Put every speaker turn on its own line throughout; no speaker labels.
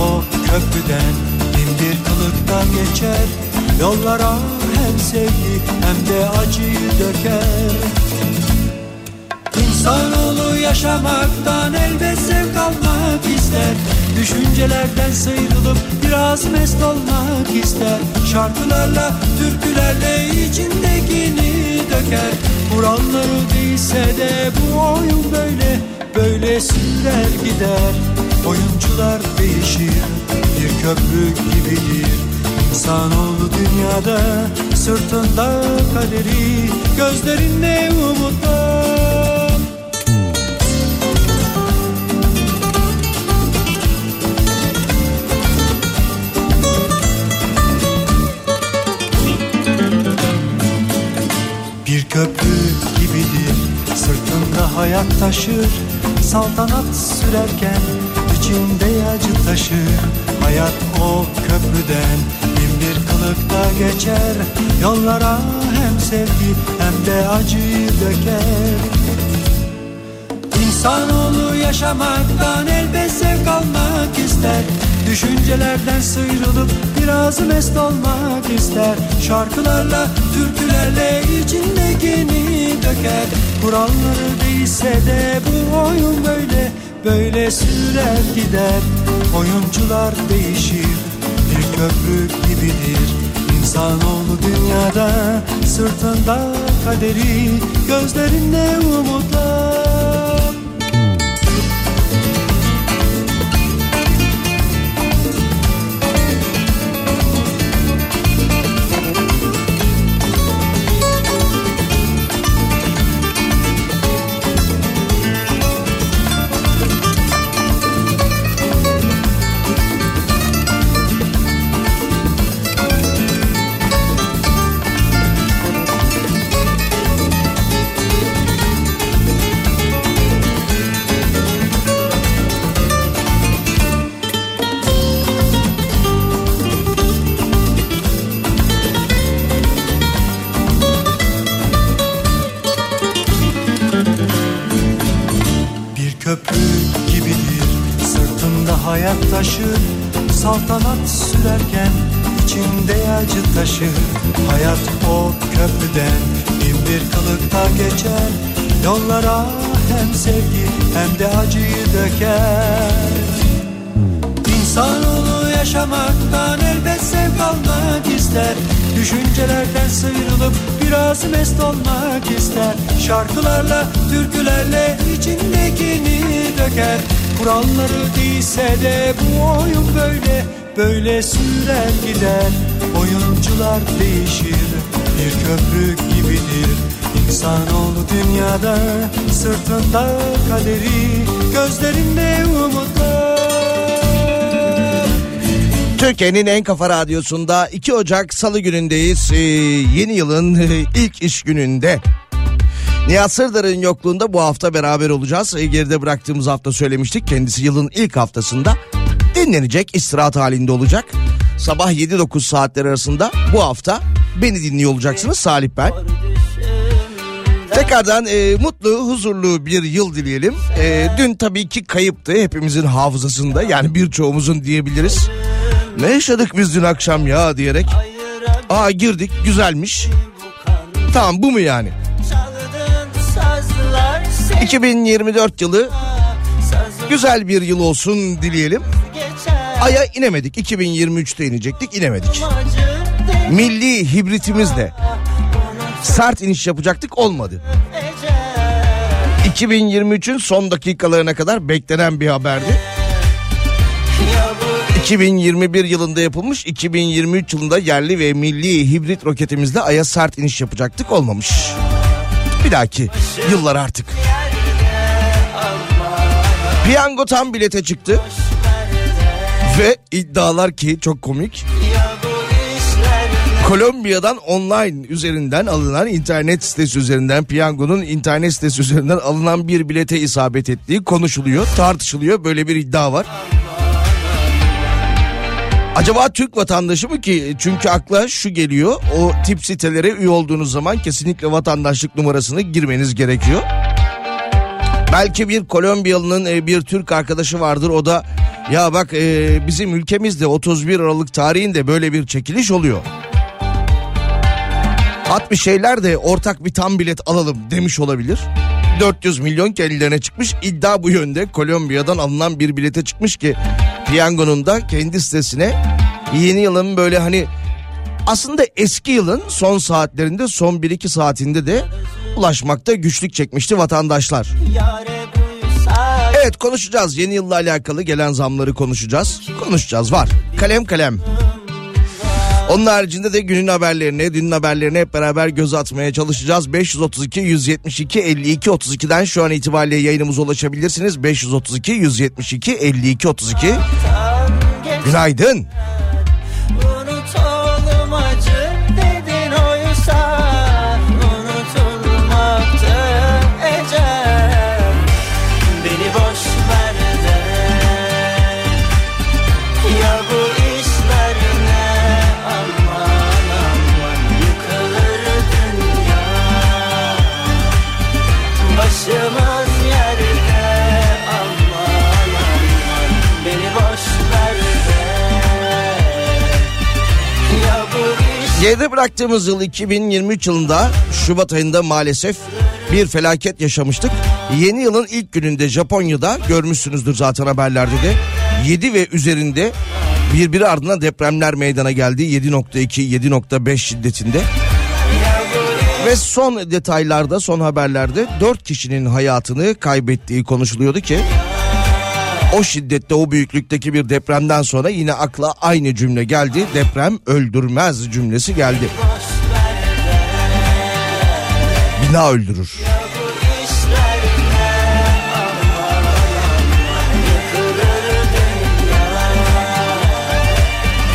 O köprüden bin bir kılıkta geçer Yollara hem sevgi hem de acıyı döker. İnsanoğlu yaşamaktan elbet zevk almak ister. Düşüncelerden sıyrılıp biraz mest olmak ister. Şarkılarla, türkülerle içindekini döker. Kuralları değilse de bu oyun böyle Böyle sürer gider Oyuncular değişir Bir köprü gibidir İnsanoğlu dünyada Sırtında kaderi Gözlerinde umutlar köprü gibidir Sırtında hayat taşır Saltanat sürerken içinde acı taşır Hayat o köprüden. Bin bir kılıkta geçer Yollara hem sevgi hem de acıyı döker. İnsanoğlu yaşamaktan elbet zevk almak ister. Düşüncelerden sıyrılıp biraz mest olmak ister. Şarkılarla, türkülerle içindekini döker. Kuralları değilse de bu oyun böyle Böyle sürer gider Oyuncular değişir. Bir köprü gibidir İnsanoğlu dünyada. Sırtında kaderi Gözlerinde umutlar köprüden bin bir kılıkta geçer. Yollara hem sevgi hem de acıyı döker. İnsanoğlu yaşamaktan elbet zevk almak ister. Düşüncelerden sıyrılıp biraz mest olmak ister. Şarkılarla, türkülerle içindekini döker. Kuralları değilse de bu oyun böyle Böyle sürer gider. Oyuncular değişir Bir köprü gibidir İnsanoğlu dünyada Sırtında kaderi Gözlerinde umutlar
Türkiye'nin en kafa radyosunda 2 Ocak Salı günündeyiz. Ee, yeni yılın ilk iş gününde. Nihat Sırdar'ın yokluğunda bu hafta beraber olacağız. Ee, geride bıraktığımız hafta söylemiştik. Kendisi yılın ilk haftasında dinlenecek, istirahat halinde olacak. Sabah 7-9 saatler arasında bu hafta beni dinliyor olacaksınız. Salih ben.
Tekrardan e, mutlu, huzurlu bir yıl dileyelim. E, dün tabii ki kayıptı hepimizin hafızasında. Yani birçoğumuzun diyebiliriz. Ne yaşadık biz dün akşam ya diyerek. Aa girdik güzelmiş. Tamam bu mu yani? 2024 yılı güzel bir yıl olsun dileyelim. Ay'a inemedik. 2023'te inecektik inemedik. Milli hibritimizle sert iniş yapacaktık olmadı. 2023'ün son dakikalarına kadar beklenen bir haberdi. 2021 yılında yapılmış 2023 yılında yerli ve milli hibrit roketimizle Ay'a sert iniş yapacaktık olmamış. Bir dahaki yıllar artık. Piyango tam bilete çıktı. Ve iddialar ki çok komik. Kolombiya'dan online üzerinden alınan internet sitesi üzerinden piyangonun internet sitesi üzerinden alınan bir bilete isabet ettiği konuşuluyor, tartışılıyor. Böyle bir iddia var. Acaba Türk vatandaşı mı ki? Çünkü akla şu geliyor. O tip sitelere üye olduğunuz zaman kesinlikle vatandaşlık numarasını girmeniz gerekiyor. Belki bir Kolombiyalı'nın e, bir Türk arkadaşı vardır. O da ya bak e, bizim ülkemizde 31 Aralık tarihinde böyle bir çekiliş oluyor. At bir şeyler de ortak bir tam bilet alalım demiş olabilir. 400 milyon kendilerine çıkmış. İddia bu yönde. Kolombiya'dan alınan bir bilete çıkmış ki Piyango'nun da kendi sitesine yeni yılın böyle hani aslında eski yılın son saatlerinde son 1-2 saatinde de ulaşmakta güçlük çekmişti vatandaşlar. Evet konuşacağız yeni yılla alakalı gelen zamları konuşacağız. Konuşacağız var kalem kalem. Onun haricinde de günün haberlerine, dünün haberlerine hep beraber göz atmaya çalışacağız. 532 172 52 32'den şu an itibariyle yayınımıza ulaşabilirsiniz. 532 172 52 32. Günaydın. Unutalım Geride bıraktığımız yıl 2023 yılında Şubat ayında maalesef bir felaket yaşamıştık. Yeni yılın ilk gününde Japonya'da görmüşsünüzdür zaten haberlerde de 7 ve üzerinde birbiri ardına depremler meydana geldi. 7.2 7.5 şiddetinde. Ve son detaylarda son haberlerde 4 kişinin hayatını kaybettiği konuşuluyordu ki o şiddette o büyüklükteki bir depremden sonra yine akla aynı cümle geldi. Deprem öldürmez cümlesi geldi. Bina öldürür.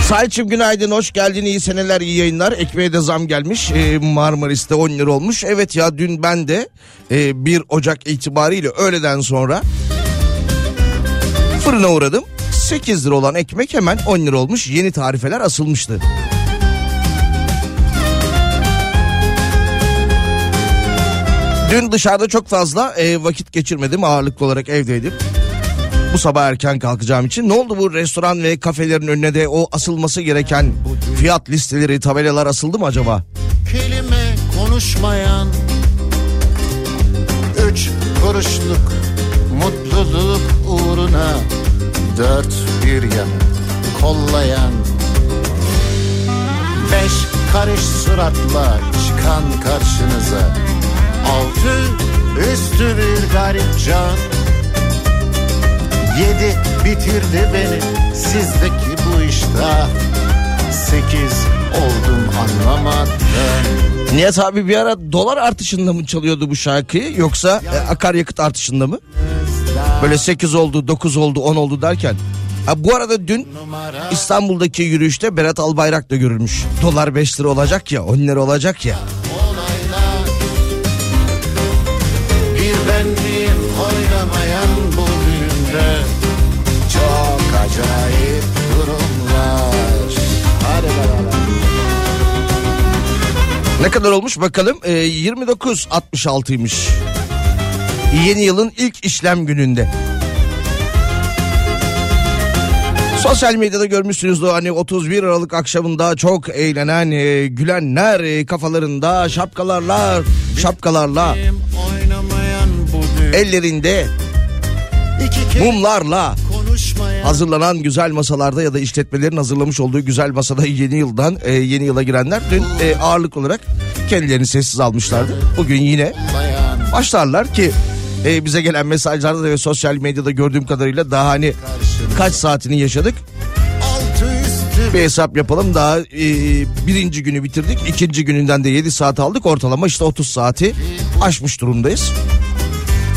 Sayçım günaydın hoş geldin iyi seneler iyi yayınlar ekmeğe de zam gelmiş ee, Marmaris'te 10 lira olmuş evet ya dün ben de e, 1 Ocak itibariyle öğleden sonra fırına uğradım 8 lira olan ekmek hemen 10 lira olmuş yeni tarifeler asılmıştı. Dün dışarıda çok fazla e, vakit geçirmedim ağırlıklı olarak evdeydim. Bu sabah erken kalkacağım için ne oldu bu restoran ve kafelerin önüne de o asılması gereken fiyat listeleri tabelalar asıldı mı acaba?
kelime konuşmayan Üç kuruşluk mutluluk uğruna Dört bir yanı kollayan Beş karış suratla çıkan karşınıza Altı üstü bir garip can Yedi bitirdi beni sizdeki bu işte Sekiz oldum anlamadım
Nihat abi bir ara dolar artışında mı çalıyordu bu şarkıyı yoksa e, akaryakıt artışında mı? Böyle 8 oldu 9 oldu 10 oldu derken. Ha, bu arada dün İstanbul'daki yürüyüşte Berat Albayrak da görülmüş. Dolar 5 lira olacak ya 10 lira olacak ya. Kadar olmuş bakalım. Ee, 29.66'ymış. Yeni yılın ilk işlem gününde. Sosyal medyada görmüşsünüzdür hani 31 Aralık akşamında çok eğlenen, e, gülenler e, kafalarında şapkalarla, şapkalarla ellerinde mumlarla hazırlanan güzel masalarda ya da işletmelerin hazırlamış olduğu güzel masada yeni yıldan e, yeni yıla girenler dün e, ağırlık olarak kendilerini sessiz almışlardı. Bugün yine başlarlar ki e, bize gelen mesajlarda da ve sosyal medyada gördüğüm kadarıyla daha hani kaç saatini yaşadık bir hesap yapalım daha e, birinci günü bitirdik ikinci gününden de 7 saat aldık ortalama işte 30 saati aşmış durumdayız.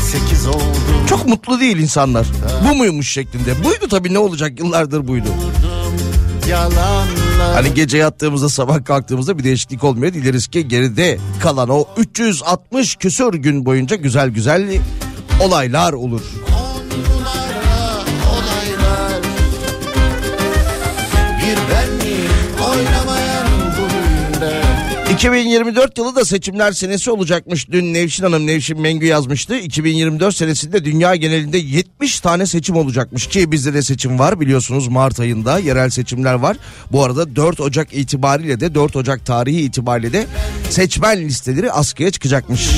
Sekiz oldu
Çok mutlu değil insanlar. Bu muymuş şeklinde. Buydu tabii ne olacak yıllardır buydu.
yalanlar
Hani gece yattığımızda sabah kalktığımızda bir değişiklik olmuyor. Dileriz ki geride kalan o 360 küsur gün boyunca güzel güzel olaylar olur. 2024 yılı da seçimler senesi olacakmış. Dün Nevşin Hanım Nevşin Mengü yazmıştı. 2024 senesinde dünya genelinde 70 tane seçim olacakmış ki bizde de seçim var biliyorsunuz Mart ayında yerel seçimler var. Bu arada 4 Ocak itibariyle de 4 Ocak tarihi itibariyle de seçmen listeleri askıya çıkacakmış.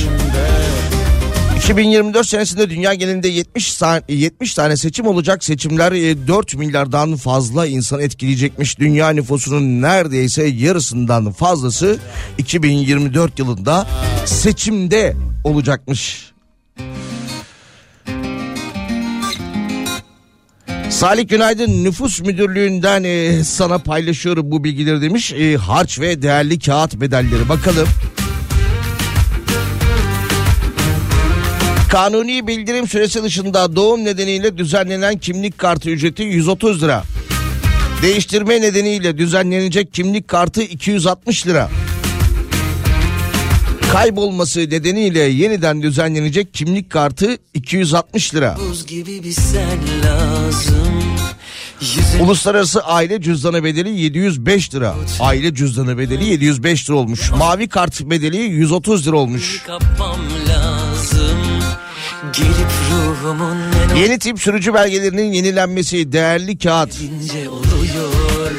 2024 senesinde dünya genelinde 70 tane, 70 tane seçim olacak. Seçimler e, 4 milyardan fazla insan etkileyecekmiş. Dünya nüfusunun neredeyse yarısından fazlası 2024 yılında seçimde olacakmış. Salih Günaydın nüfus müdürlüğünden e, sana paylaşıyorum bu bilgileri demiş. E, harç ve değerli kağıt bedelleri bakalım. Kanuni bildirim süresi dışında doğum nedeniyle düzenlenen kimlik kartı ücreti 130 lira. Değiştirme nedeniyle düzenlenecek kimlik kartı 260 lira. Kaybolması nedeniyle yeniden düzenlenecek kimlik kartı 260 lira. Uluslararası aile cüzdanı bedeli 705 lira. Aile cüzdanı bedeli 705 lira olmuş. Mavi kart bedeli 130 lira olmuş. Yeni tip sürücü belgelerinin yenilenmesi değerli kağıt.
İnce oluyor.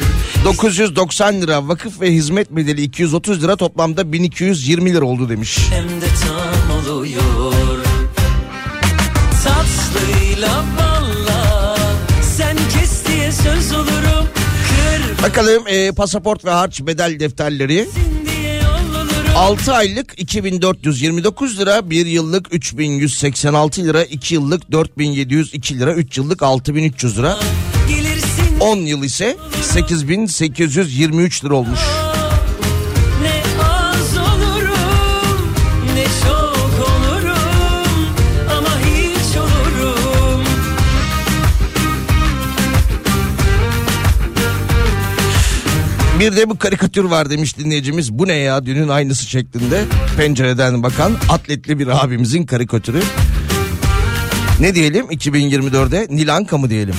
990 lira vakıf ve hizmet bedeli 230 lira toplamda 1220 lira oldu demiş.
Hem de tam oluyor. Tatlıyla valla Sen kes diye söz olurum Kır
Bakalım e, pasaport ve harç bedel defterleri.
olurum
6 aylık 2429 lira, 1 yıllık 3186 lira, 2 yıllık 4702 lira, 3 yıllık 6300 lira,
Gelirsin
10 yıl ise 8823 lira olmuş. Bir de bu karikatür var demiş dinleyicimiz. Bu ne ya dünün aynısı şeklinde pencereden bakan atletli bir abimizin karikatürü. Ne diyelim 2024'de Nilanka mı diyelim?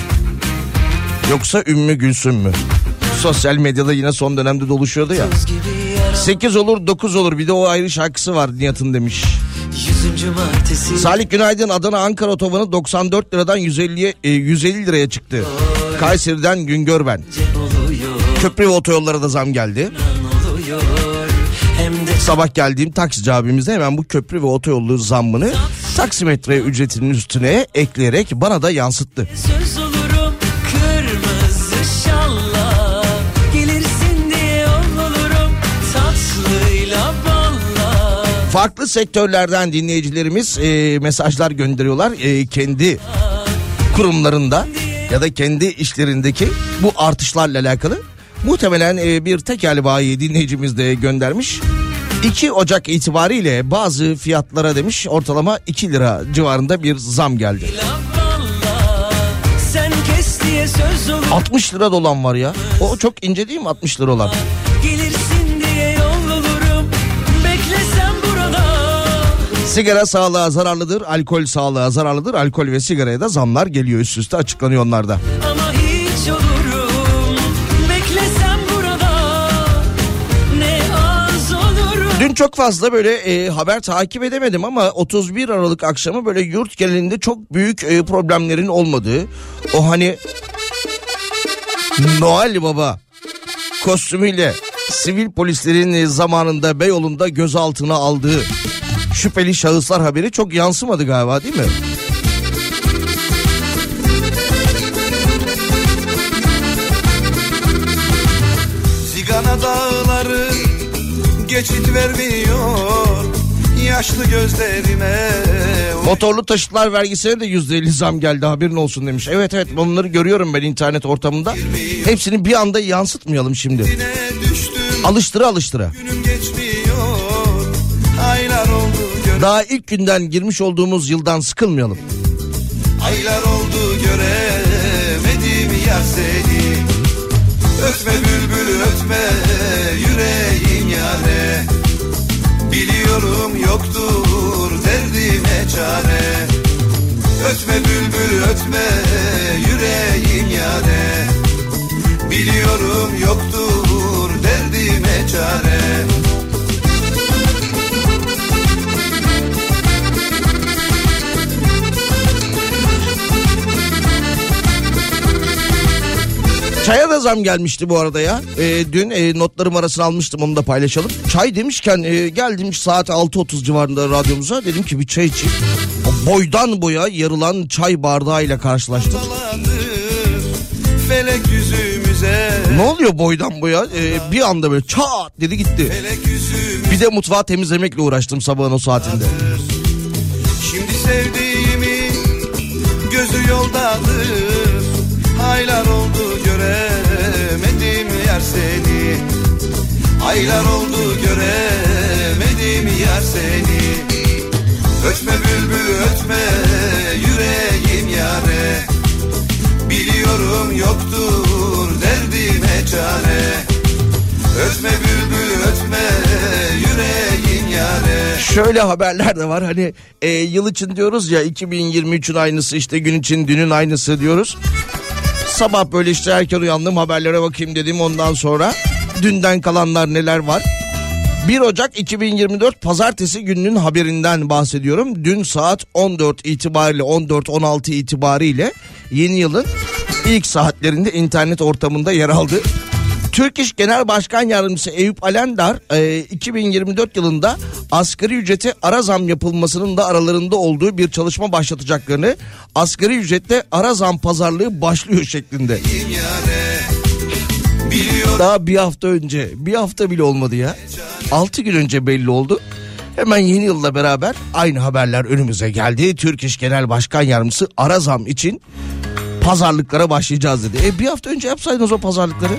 Yoksa Ümmü Gülsüm mü? Sosyal medyada yine son dönemde doluşuyordu ya.
Buz gibi yara
8 olur 9 olur bir de o ayrı şarkısı var Nihat'ın demiş. Salih Günaydın Adana Ankara otobanı 94 liradan 150'ye e, 150 liraya çıktı. Kayseri'den Güngör ben.
oluyor,
Köprü ve otoyollara da zam geldi. Sabah geldiğim taksici abimiz de hemen bu köprü ve otoyolu zammını taksimetre ücretinin üstüne ekleyerek bana da yansıttı.
söz olurum kırmızı şalla. Gelirsin diye yol olurum tatlıyla balla.
Farklı sektörlerden dinleyicilerimiz e, mesajlar gönderiyorlar. E, kendi kurumlarında ya da kendi işlerindeki bu artışlarla alakalı. Muhtemelen e, bir tekel bayi dinleyicimiz de göndermiş. 2 Ocak itibariyle bazı fiyatlara demiş ortalama 2 lira civarında bir zam geldi.
Valla sen kes diye söz olur.
60 lira dolan var ya. O çok ince değil mi 60 lira olan? Sigara sağlığa zararlıdır, alkol sağlığa zararlıdır. Alkol ve sigaraya da zamlar geliyor üst üste açıklanıyor onlarda.
Ama
Dün çok fazla böyle e, haber takip edemedim ama 31 Aralık akşamı böyle yurt genelinde çok büyük e, problemlerin olmadığı o hani Noel Baba kostümüyle sivil polislerin e, zamanında Beyoğlu'nda gözaltına aldığı şüpheli şahıslar haberi çok yansımadı galiba değil mi?
Geçit vermiyor yaşlı gözlerime.
Motorlu taşıtlar vergisine de %50 zam geldi haberin olsun demiş. Evet evet bunları görüyorum ben internet ortamında. Hepsini bir anda yansıtmayalım şimdi. Alıştıra alıştıra. Daha ilk günden girmiş olduğumuz yıldan sıkılmayalım.
aylar oldu göremedim ya seni. Ötme bülbül ötme yüreğim yare Biliyorum yoktur derdime çare. Ötme bülbül ötme yüreğim yare Biliyorum yoktur derdime çare
Çaya da zam gelmişti bu arada ya. Ee, dün e, notlarım arasına almıştım onu da paylaşalım. Çay demişken e, geldim saat 6.30 civarında radyomuza. Dedim ki bir çay içeyim. O boydan boya yarılan çay bardağıyla karşılaştım. Ne oluyor boydan boya? Ee, bir anda böyle çat dedi gitti. Bir de mutfağı temizlemekle uğraştım sabahın o saatinde.
Şimdi sevdiğimi gözü yoldadır Aylar oldu göremedim yar seni. Aylar oldu göremedim yar seni. Ötme bülbül ötme yüreğim yare. Biliyorum yoktur derdime çare. Ötme bülbül ötme yüreğim yare.
Şöyle haberler de var hani e, yıl için diyoruz ya 2023'ün aynısı işte gün için dünün aynısı diyoruz. Sabah böyle işte erken uyandım haberlere bakayım dedim ondan sonra dünden kalanlar neler var. 1 Ocak 2024 pazartesi gününün haberinden bahsediyorum. Dün saat 14 itibariyle 14-16 itibariyle yeni yılın ilk saatlerinde internet ortamında yer aldı. Türk İş Genel Başkan Yardımcısı Eyüp Alendar e, 2024 yılında asgari ücrete ara zam yapılmasının da aralarında olduğu bir çalışma başlatacaklarını asgari ücrette ara zam pazarlığı başlıyor şeklinde. Daha bir hafta önce bir hafta bile olmadı ya. 6 gün önce belli oldu. Hemen yeni yılla beraber aynı haberler önümüze geldi. Türk İş Genel Başkan Yardımcısı ara zam için pazarlıklara başlayacağız dedi. E bir hafta önce yapsaydınız o pazarlıkları.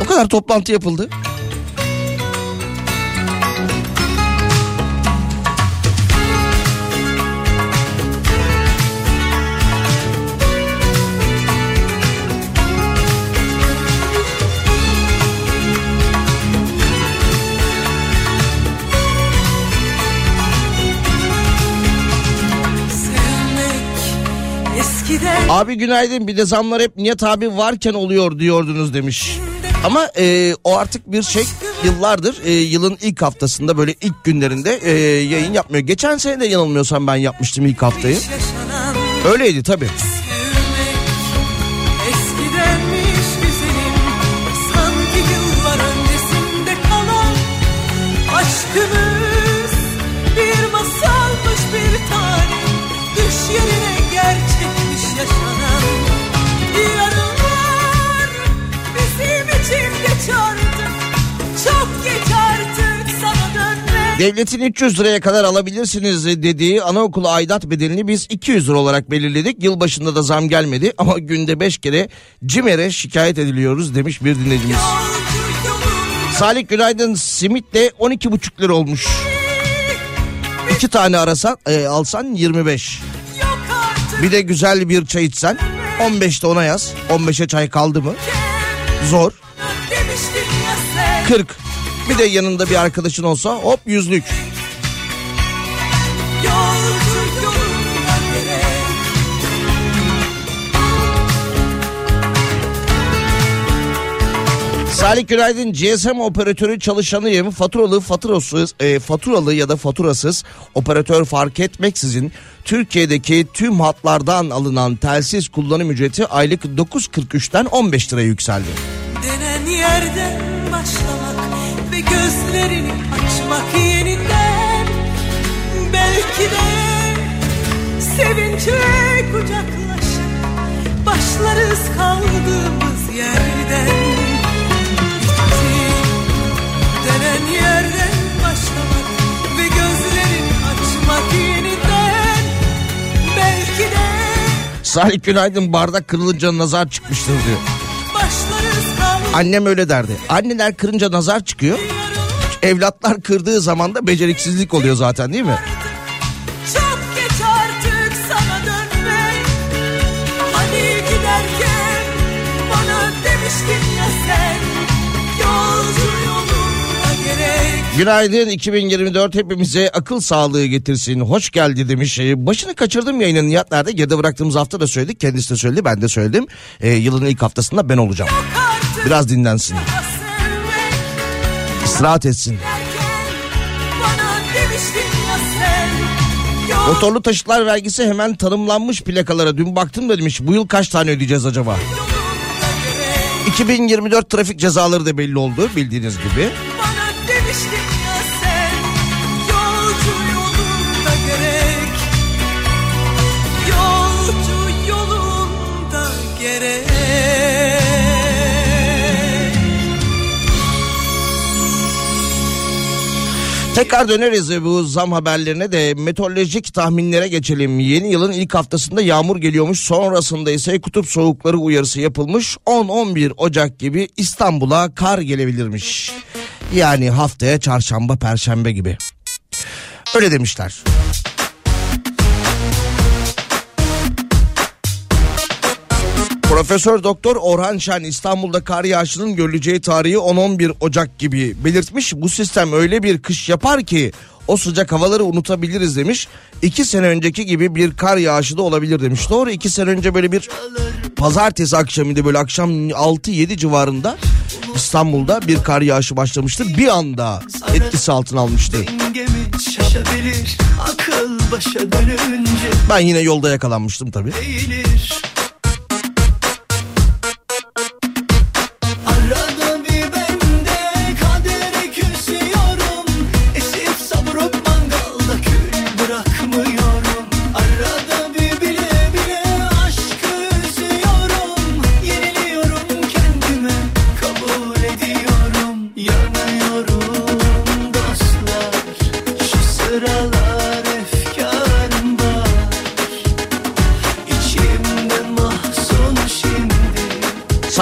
O kadar toplantı yapıldı. Abi günaydın bir de zamlar hep Nihat abi varken oluyor diyordunuz demiş. Ama e, o artık bir şey yıllardır e, yılın ilk haftasında böyle ilk günlerinde e, yayın yapmıyor. Geçen sene de yanılmıyorsam ben yapmıştım ilk haftayı. Öyleydi tabii. Devletin 300 liraya kadar alabilirsiniz dediği anaokulu aidat bedelini biz 200 lira olarak belirledik. Yılbaşında da zam gelmedi ama günde 5 kere CİMER'e şikayet ediliyoruz demiş bir dinleyicimiz. Salih günaydın simit de 12,5 lira olmuş. İki tane arasan e, alsan 25.
yok artık
Bir de güzel bir çay içsen 15'te ona yaz. 15'e çay kaldı mı? Zor.
demiştin ya sen
40. Bir de yanında bir arkadaşın olsa hop yüzlük. Salih günaydın. GSM operatörü çalışanıyım. Faturalı, faturasız, e, faturalı ya da faturasız operatör fark etmeksizin Türkiye'deki tüm hatlardan alınan telsiz kullanım ücreti aylık 9.43'ten 15 liraya yükseldi.
Denen yerden başlamak gözlerini açmak yeniden Belki de sevinçle kucaklaşıp başlarız kaldığımız yerden Bitti denen yerden başlamak ve gözlerini açmak yeniden Belki de
Salih günaydın bardak kırılınca nazar çıkmıştır diyor. Annem öyle derdi. Anneler kırınca nazar çıkıyor. Evlatlar kırdığı zaman da beceriksizlik oluyor zaten değil mi? Günaydın 2024 hepimize akıl sağlığı getirsin. Hoş geldi demiş. Ee, Başını kaçırdım yayının Nihat nerede? Geride bıraktığımız hafta da söyledik. Kendisi de söyledi ben de söyledim. Ee, yılın ilk haftasında ben olacağım. Biraz dinlensin. İstirahat etsin. Motorlu taşıtlar vergisi hemen tanımlanmış plakalara. Dün baktım da demiş bu yıl kaç tane ödeyeceğiz acaba?
yolunda gerek
2024 trafik cezaları da belli oldu bildiğiniz gibi. Tekrar döneriz bu zam haberlerine de meteorolojik tahminlere geçelim. Yeni yılın ilk haftasında yağmur geliyormuş. Sonrasında ise kutup soğukları uyarısı yapılmış. 10-11 Ocak gibi İstanbul'a kar gelebilirmiş. Yani haftaya çarşamba perşembe gibi. Öyle demişler. Profesör Doktor Orhan Şen İstanbul'da kar yağışının görüleceği tarihi 10-11 Ocak gibi belirtmiş. Bu sistem öyle bir kış yapar ki o sıcak havaları unutabiliriz demiş. İki sene önceki gibi bir kar yağışı da olabilir demiş. Doğru iki sene önce böyle bir pazartesi akşamıydı böyle akşam 6-7 civarında İstanbul'da bir kar yağışı başlamıştır. Bir anda etkisi altına almıştı. Ben yine yolda yakalanmıştım tabii.
eğilir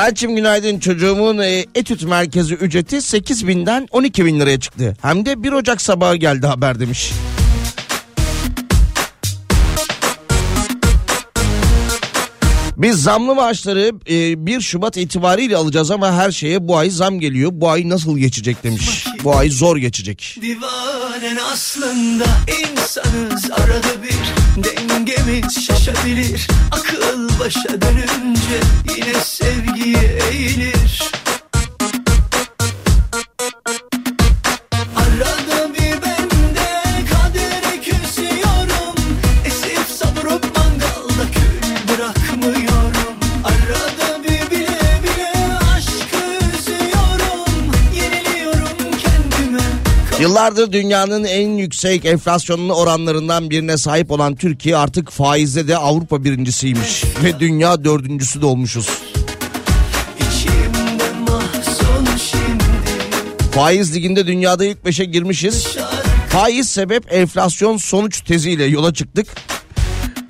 Saatçim günaydın çocuğumun e, etüt merkezi ücreti 8 binden 12 bin liraya çıktı. Hem de 1 Ocak sabahı geldi haber demiş. Biz zamlı maaşları e, 1 Şubat itibariyle alacağız ama her şeye bu ay zam geliyor. Bu ay nasıl geçecek demiş. Bu ay zor geçecek.
Divanen aslında insanız. Arada bir Dengemiz şaşabilir. Akıl başa dönünce yine sevgiye eğilir
Yıllardır dünyanın en yüksek enflasyonlu oranlarından birine sahip olan Türkiye artık faizde de Avrupa birincisiymiş. Ve dünya dördüncüsü de olmuşuz. Faiz liginde dünyada ilk beşe girmişiz. Faiz sebep enflasyon sonuç teziyle yola çıktık.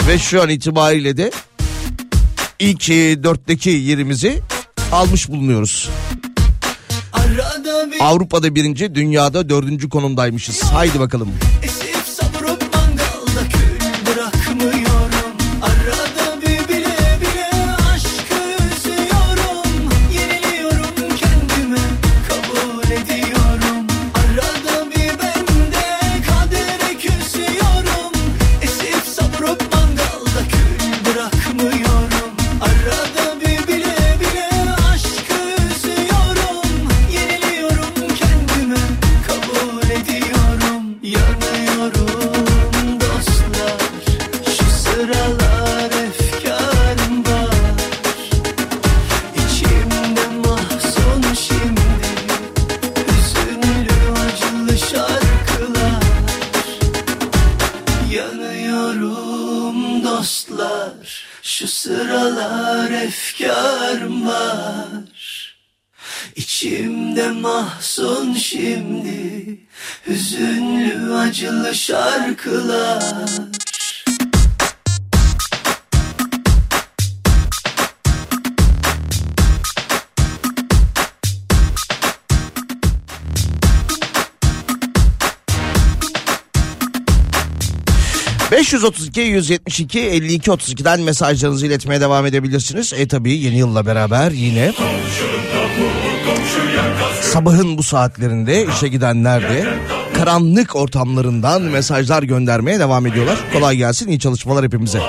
Ve şu an itibariyle de ilk dörtteki yerimizi almış bulunuyoruz. Avrupa'da birinci, dünyada dördüncü konumdaymışız. Haydi bakalım.
Mahzun şimdi Hüzünlü acılı şarkılar
Cık. 532 172 52 32'den mesajlarınızı iletmeye devam edebilirsiniz. E tabii yeni yılla beraber yine sabahın bu saatlerinde işe gidenler de karanlık ortamlarından mesajlar göndermeye devam ediyorlar. Kolay gelsin iyi çalışmalar hepimize.
ama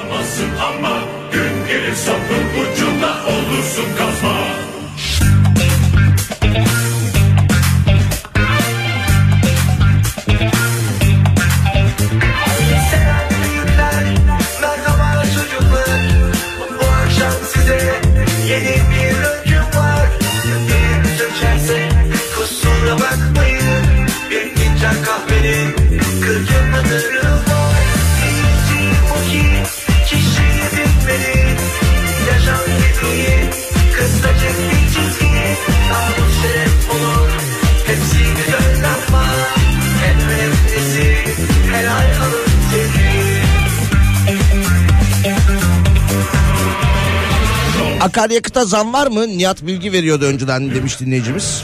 Akaryakıta zam var mı? Nihat Bilgi veriyordu önceden demiş dinleyicimiz.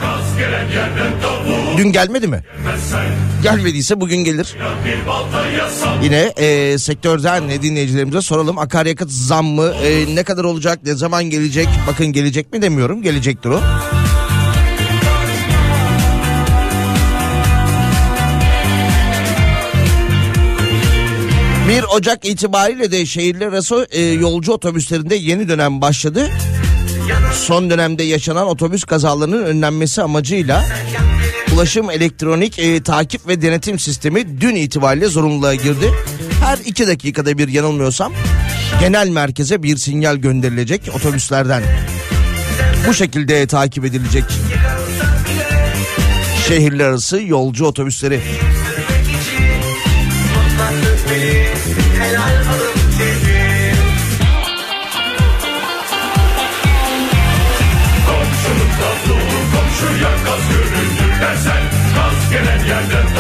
Dün gelmedi mi? Gelmediyse bugün gelir. Yine e, sektörden ne dinleyicilerimize soralım. Akaryakıt zam mı? E, ne kadar olacak? Ne zaman gelecek? Bakın gelecek mi demiyorum. Gelecektir o. Bir Ocak itibariyle de şehirler arası e, yolcu otobüslerinde yeni dönem başladı. Son dönemde yaşanan otobüs kazalarının önlenmesi amacıyla ulaşım elektronik e, takip ve denetim sistemi dün itibariyle zorunluluğa girdi. Her iki dakikada bir yanılmıyorsam genel merkeze bir sinyal gönderilecek otobüslerden. Bu şekilde takip edilecek şehirler arası yolcu otobüsleri.
Helal alın teri
Komşuluk davulu komşuya gaz göründür dersen Gaz gelen yerden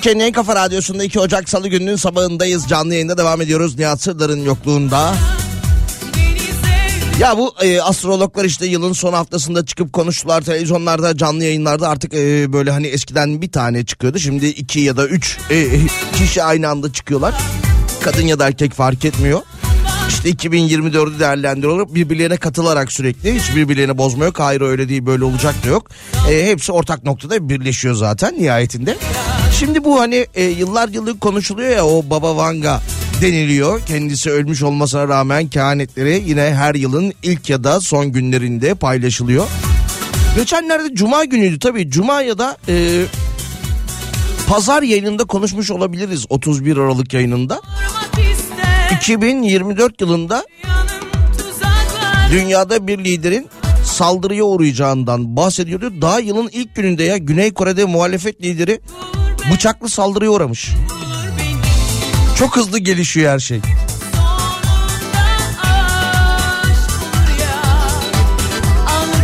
Türkiye'nin en kafa radyosunda 2 Ocak Salı gününün sabahındayız. Canlı yayında devam ediyoruz Nihat Sırdar'ın yokluğunda. Ya bu e, astrologlar işte yılın son haftasında çıkıp konuştular televizyonlarda canlı yayınlarda artık e, böyle hani eskiden bir tane çıkıyordu şimdi iki ya da üç e, kişi aynı anda çıkıyorlar. Kadın ya da erkek fark etmiyor. İşte 2024'ü değerlendiriyorlar. Birbirlerine katılarak sürekli. Hiç birbirlerini bozma. Hayır öyle değil böyle olacak da yok. E, hepsi ortak noktada birleşiyor zaten nihayetinde. Şimdi bu hani e, yıllar yıllık konuşuluyor ya o Baba Vanga deniliyor. Kendisi ölmüş olmasına rağmen kehanetleri yine her yılın ilk ya da son günlerinde paylaşılıyor. Geçenlerde Cuma günüydü tabii. Cuma ya da e, Pazar yayınında konuşmuş olabiliriz 31 Aralık yayınında. 2024 yılında dünyada bir liderin saldırıya uğrayacağından bahsediyordu. Daha yılın ilk gününde ya Güney Kore'de muhalefet lideri bıçaklı saldırıya uğramış. Çok hızlı gelişiyor her şey.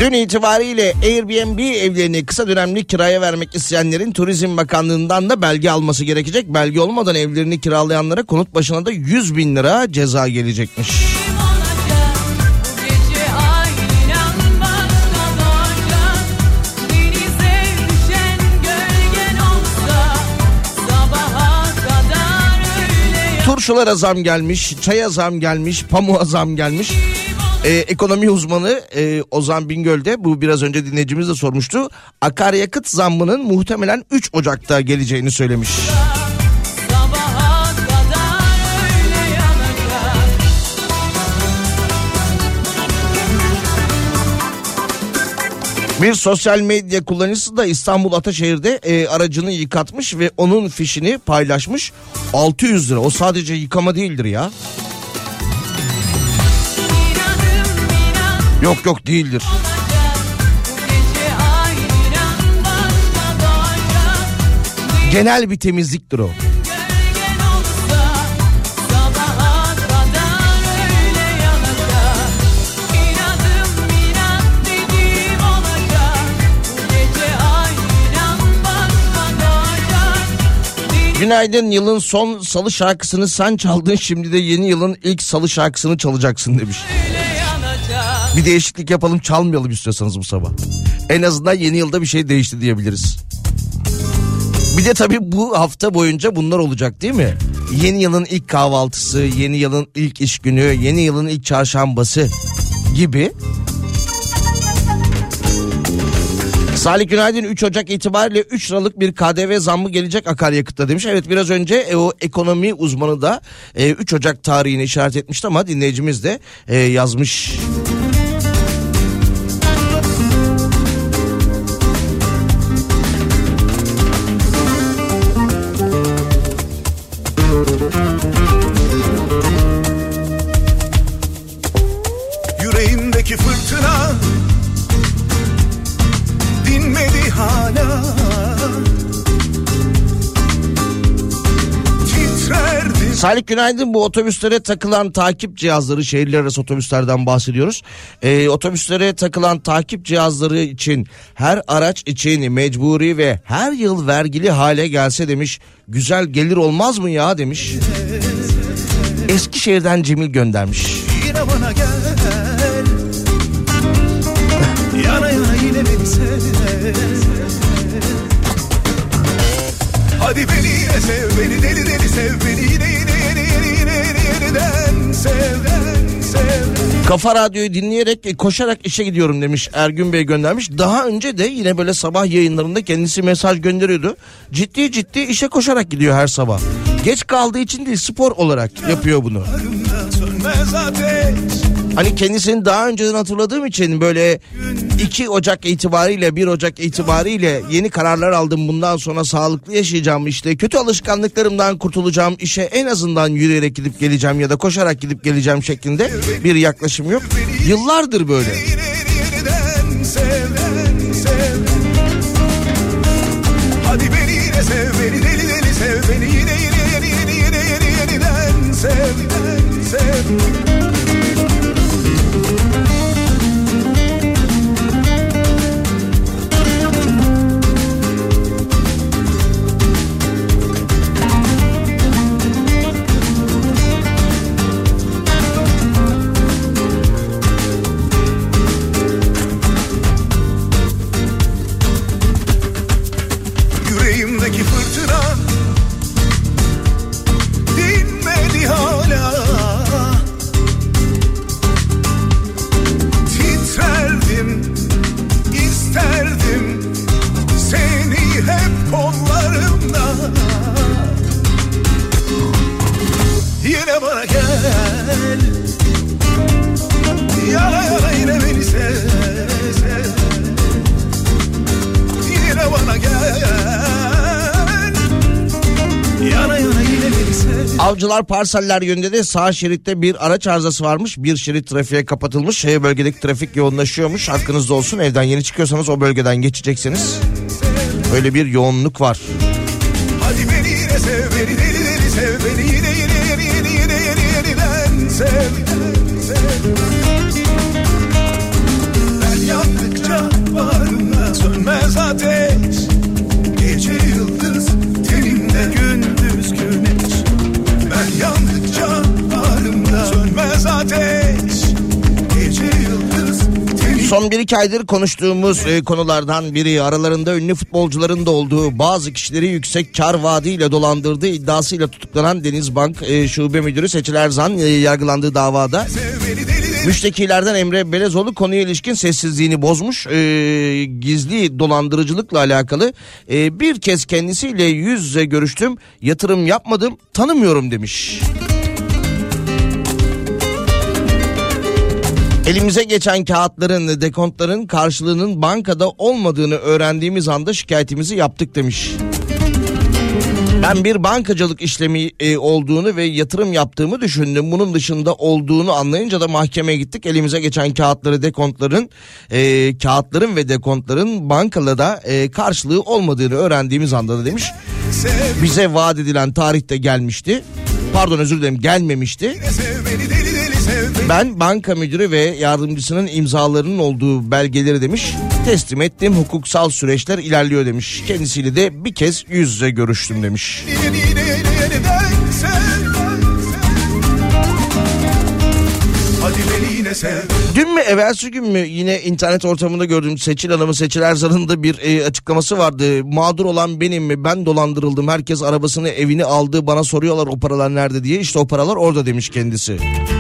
Dün itibariyle Airbnb evlerini kısa dönemli kiraya vermek isteyenlerin Turizm Bakanlığı'ndan da belge alması gerekecek. Belge olmadan evlerini kiralayanlara konut başına da 100 bin lira ceza gelecekmiş. Turşulara zam gelmiş, çaya zam gelmiş, pamuğa zam gelmiş. Ee, ekonomi uzmanı e, Ozan Bingöl de bu biraz önce dinleyicimiz de sormuştu. Akaryakıt zammının muhtemelen 3 Ocak'ta geleceğini söylemiş. Bir sosyal medya kullanıcısı da İstanbul Ataşehir'de e, aracını yıkatmış ve onun fişini paylaşmış. 600 lira. O sadece yıkama değildir ya. Yok yok değildir. Genel bir temizliktir o. Günaydın yılın son salı şarkısını sen çaldın şimdi de yeni yılın ilk salı şarkısını çalacaksın demiş. Bir değişiklik yapalım çalmayalım istiyorsanız bu sabah. En azından yeni yılda bir şey değişti diyebiliriz. Bir de tabii bu hafta boyunca bunlar olacak değil mi? Yeni yılın ilk kahvaltısı, yeni yılın ilk iş günü, yeni yılın ilk çarşambası gibi. Salih Günaydın 3 Ocak itibariyle 3 liralık bir KDV zammı gelecek akaryakıtta demiş. Evet biraz önce e, o ekonomi uzmanı da e, 3 Ocak tarihini işaret etmişti ama dinleyicimiz de e, yazmış.
Yüreğimdeki
Salih Günaydın bu otobüslere takılan takip cihazları şehirler arası otobüslerden bahsediyoruz. Ee, otobüslere takılan takip cihazları için her araç için mecburi ve her yıl vergili hale gelse demiş. Güzel gelir olmaz mı ya demiş. Eskişehir'den Cemil göndermiş.
yine bana gel Yana yana yine beni sev Hadi beni yine sev beni deli deli sev beni yine yine yine yeni yeniden sev sev
Kafa Radyo'yu dinleyerek e, koşarak işe gidiyorum demiş Ergün Bey göndermiş. Daha önce de yine böyle sabah yayınlarında kendisi mesaj gönderiyordu. Ciddi ciddi işe koşarak gidiyor her sabah. Geç kaldığı için değil spor olarak yapıyor bunu.
Sönmez ateş
Hani kendisini daha önceden hatırladığım için böyle 2 Ocak itibariyle 1 Ocak itibariyle yeni kararlar aldım. Bundan sonra sağlıklı yaşayacağım işte kötü alışkanlıklarımdan kurtulacağım. işe en azından yürüyerek gidip geleceğim ya da koşarak gidip geleceğim şeklinde bir yaklaşım yok. Yıllardır böyle.
yine Hadi beni yine sev beni deli deli sev beni yine yine yeni yeni yeni yeniden sev sev bana Yine bana gel Yana yana yine beni sev.
Yine bana gel Avcılar parseller yönünde de sağ şeritte bir araç arızası varmış. Bir şerit trafiğe kapatılmış. Şey bölgedeki trafik yoğunlaşıyormuş. Hakkınızda olsun evden yeni çıkıyorsanız o bölgeden geçeceksiniz. Öyle bir yoğunluk var. Son bir iki aydır konuştuğumuz e, konulardan biri aralarında ünlü futbolcuların da olduğu bazı kişileri yüksek kar vaadiyle dolandırdığı iddiasıyla tutuklanan Denizbank e, Şube Müdürü Seçil Erzan e, yargılandığı davada müştekilerden Emre Belezoğlu konuya ilişkin sessizliğini bozmuş. E, gizli dolandırıcılıkla alakalı e, bir kez kendisiyle yüz yüze görüştüm yatırım yapmadım tanımıyorum demiş. Elimize geçen kağıtların, dekontların karşılığının bankada olmadığını öğrendiğimiz anda şikayetimizi yaptık demiş. Ben bir bankacılık işlemi e, olduğunu ve yatırım yaptığımı düşündüm. Bunun dışında olduğunu anlayınca da mahkemeye gittik. Elimize geçen kağıtları, dekontların, e, kağıtların ve dekontların bankada da e, karşılığı olmadığını öğrendiğimiz anda da demiş. Bize vaat edilen tarihte gelmişti. Pardon özür dilerim gelmemişti. Ben banka müdürü ve yardımcısının imzalarının olduğu belgeleri demiş teslim ettim. Hukuksal süreçler ilerliyor demiş. Kendisiyle de bir kez yüz yüze görüştüm demiş. Dün mü evvelsi gün mü yine internet ortamında gördüğüm Seçil Hanım'ın Seçil Erzan'ın da bir e, açıklaması vardı. Mağdur olan benim mi? Ben dolandırıldım. Herkes arabasını evini aldı. Bana soruyorlar o paralar nerede diye. İşte o paralar orada demiş kendisi.
Arabayı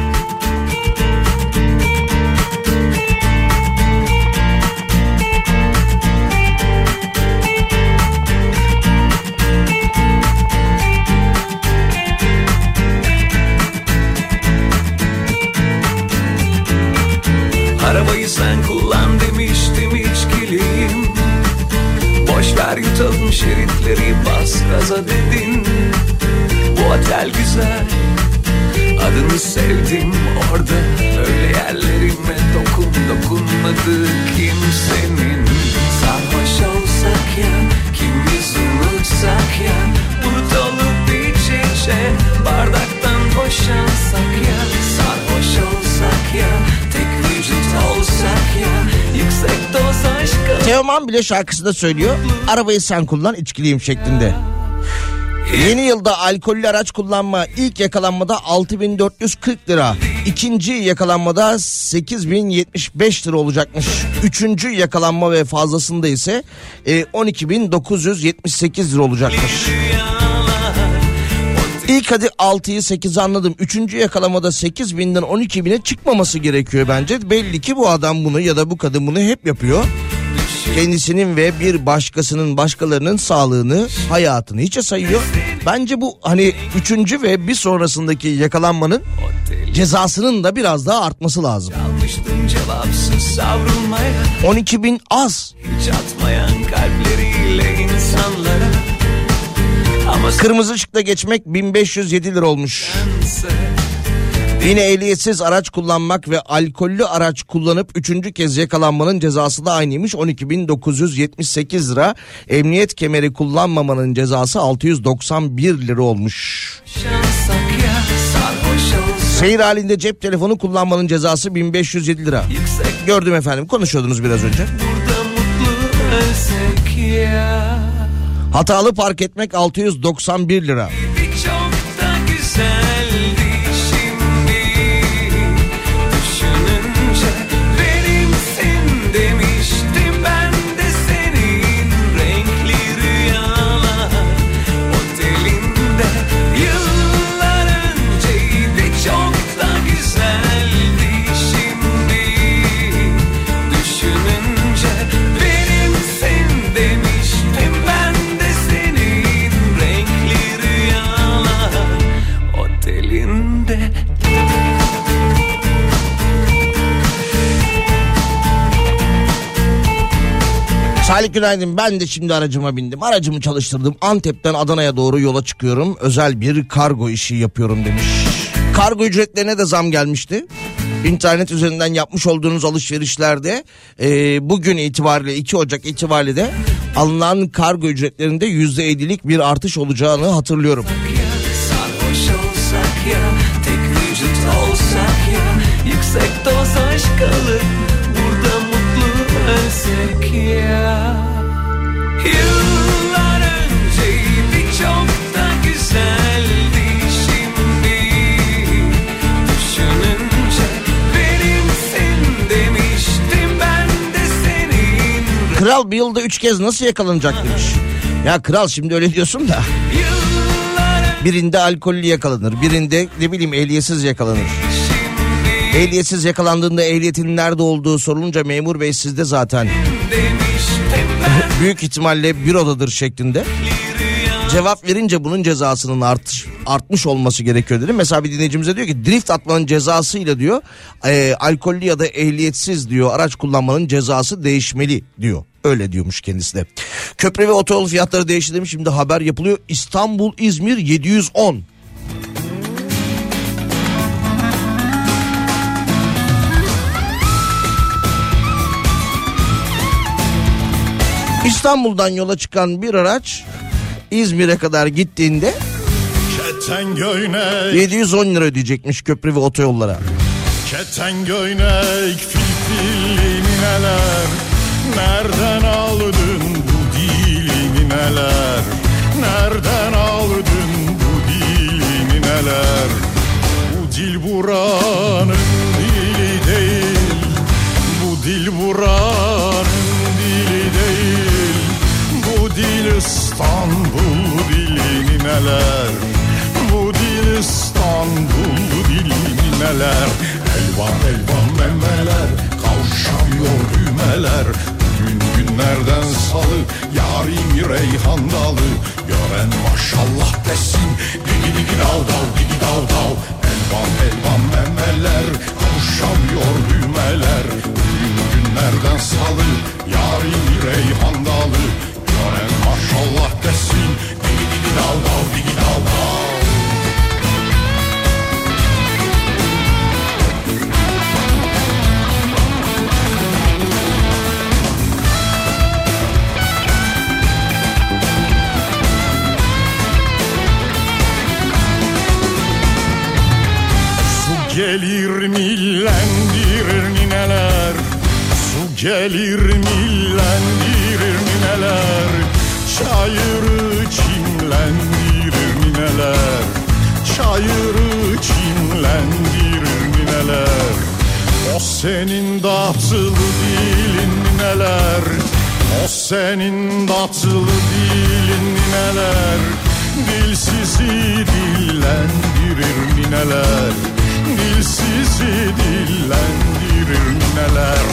şeritleri bas gaza dedin. Bu otel güzel Adını sevdim. Orada Öyle yerlerime dokun dokunmadı kimsenin. Sarhoş olsak ya Kimiz unutsak ya. Bulut olup iç içe Bardaktan boşansak
Teoman bile şarkısında söylüyor arabayı sen kullan içkiliyim şeklinde. Yeni yılda alkollü araç kullanma ilk yakalanmada 6440 lira. ikinci yakalanmada 8075 lira olacakmış. Üçüncü yakalanma ve fazlasında ise e, 12978 lira olacakmış. İlk hadi 6'yı 8'i anladım. Üçüncü yakalamada 8 binden 12 bine çıkmaması gerekiyor bence. Belli ki bu adam bunu ya da bu kadın bunu hep yapıyor. Kendisinin ve bir başkasının başkalarının sağlığını hayatını hiçe sayıyor. Bence bu hani üçüncü ve bir sonrasındaki yakalanmanın cezasının da biraz daha artması lazım.
Almıştım cevapsız savrulmaya
12 bin az.
Hiç atmayan kalpleriyle insanlara Ama
Kırmızı ışıkta geçmek 1507 lira olmuş.
sense
Yine ehliyetsiz araç kullanmak ve alkollü araç kullanıp üçüncü kez yakalanmanın cezası da aynıymış 12.978 lira. Emniyet kemeri kullanmamanın cezası 691 lira olmuş. Seyir halinde cep telefonu kullanmanın cezası 1507 lira.
yüksek
Gördüm efendim konuşuyordunuz biraz önce. Hatalı park etmek 691 lira.
Bir
Salih günaydın ben de şimdi aracıma bindim. Aracımı çalıştırdım. Antep'ten Adana'ya doğru yola çıkıyorum. Özel bir kargo işi yapıyorum demiş. Kargo ücretlerine de zam gelmişti. İnternet üzerinden yapmış olduğunuz alışverişlerde e, bugün itibariyle 2 Ocak itibariyle de alınan kargo ücretlerinde %50'lik bir artış olacağını hatırlıyorum.
Yüksek doz aşk alır Burada mutlu ölsek ya Yıllar önceydi çok da güzeldi şimdi Düşününce benimsin demiştim ben de senin
Kral bir yılda 3 kez nasıl yakalanacak demiş. Ya kral şimdi öyle diyorsun da. Birinde alkollü yakalanır. Birinde ne bileyim ehliyetsiz yakalanır. Ehliyetsiz yakalandığında ehliyetin nerede olduğu sorulunca memur bey sizde zaten. Büyük ihtimalle bürodadır şeklinde. Cevap verince bunun cezasının artış, artmış olması gerekiyor dedim. Mesela bir dinleyicimize diyor ki drift atmanın cezasıyla diyor e, alkollü ya da ehliyetsiz diyor araç kullanmanın cezası değişmeli diyor. Öyle diyormuş kendisi de. Köprü ve otoyol fiyatları değişti demiş. Şimdi haber yapılıyor. İstanbul İzmir 710. İstanbul'dan yola çıkan bir araç İzmir'e kadar gittiğinde
Keten göynek
710 lira ödeyecekmiş köprü ve otoyollara.
Keten göynek filfilli neler Nereden aldın bu dilini neler Nereden aldın bu dilini neler Bu dil buranın dili değil. Bu dil buranın neler Bu dil İstanbul dilini neler Elvan elvan memeler Kavşamıyor düğmeler. Bugün günlerden salı Yarim reyhan dalı. Gören maşallah desin Digi digi dav dav digi dav dav. Elvan elvan memeler Kavşamıyor düğmeler. Bugün günlerden salı Yarim reyhan dalı. Gören maşallah desin Dav dav digi dav dav Su gelir millendirir nineler. Su gelir millendirir nineler Çayırı çimlendirir nineler Çayırı çimlendirir nineler O senin datılı dilin nineler O senin datılı dilin nineler Dilsizi dillendirir nineler Dilsizi dillendirir nineler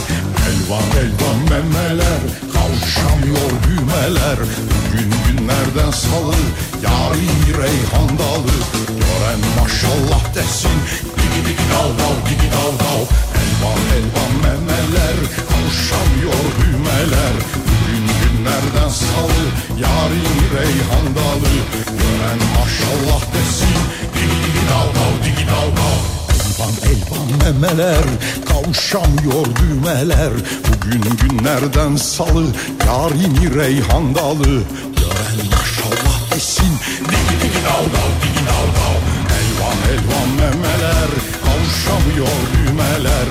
Elvan elvan memeler Kavşamıyor düğmeler. Bugün günlerden salı Yarim reyhan dalı. Gören maşallah desin Digi digi dav dav digi dav dav Elvan elvan memeler Kavşamıyor düğmeler. Bugün günlerden salı Yarim reyhan dalı. Gören maşallah desin Digi digi dav dav digi dav dav Elvan elvan memeler Kavşamıyor düğmeler. Bugün günlerden salı Yarim reyhan dalı. Gören maşallah desin Digi digi dav dav digi dav dav Elvan elvan memeler Kavşamıyor düğmeler.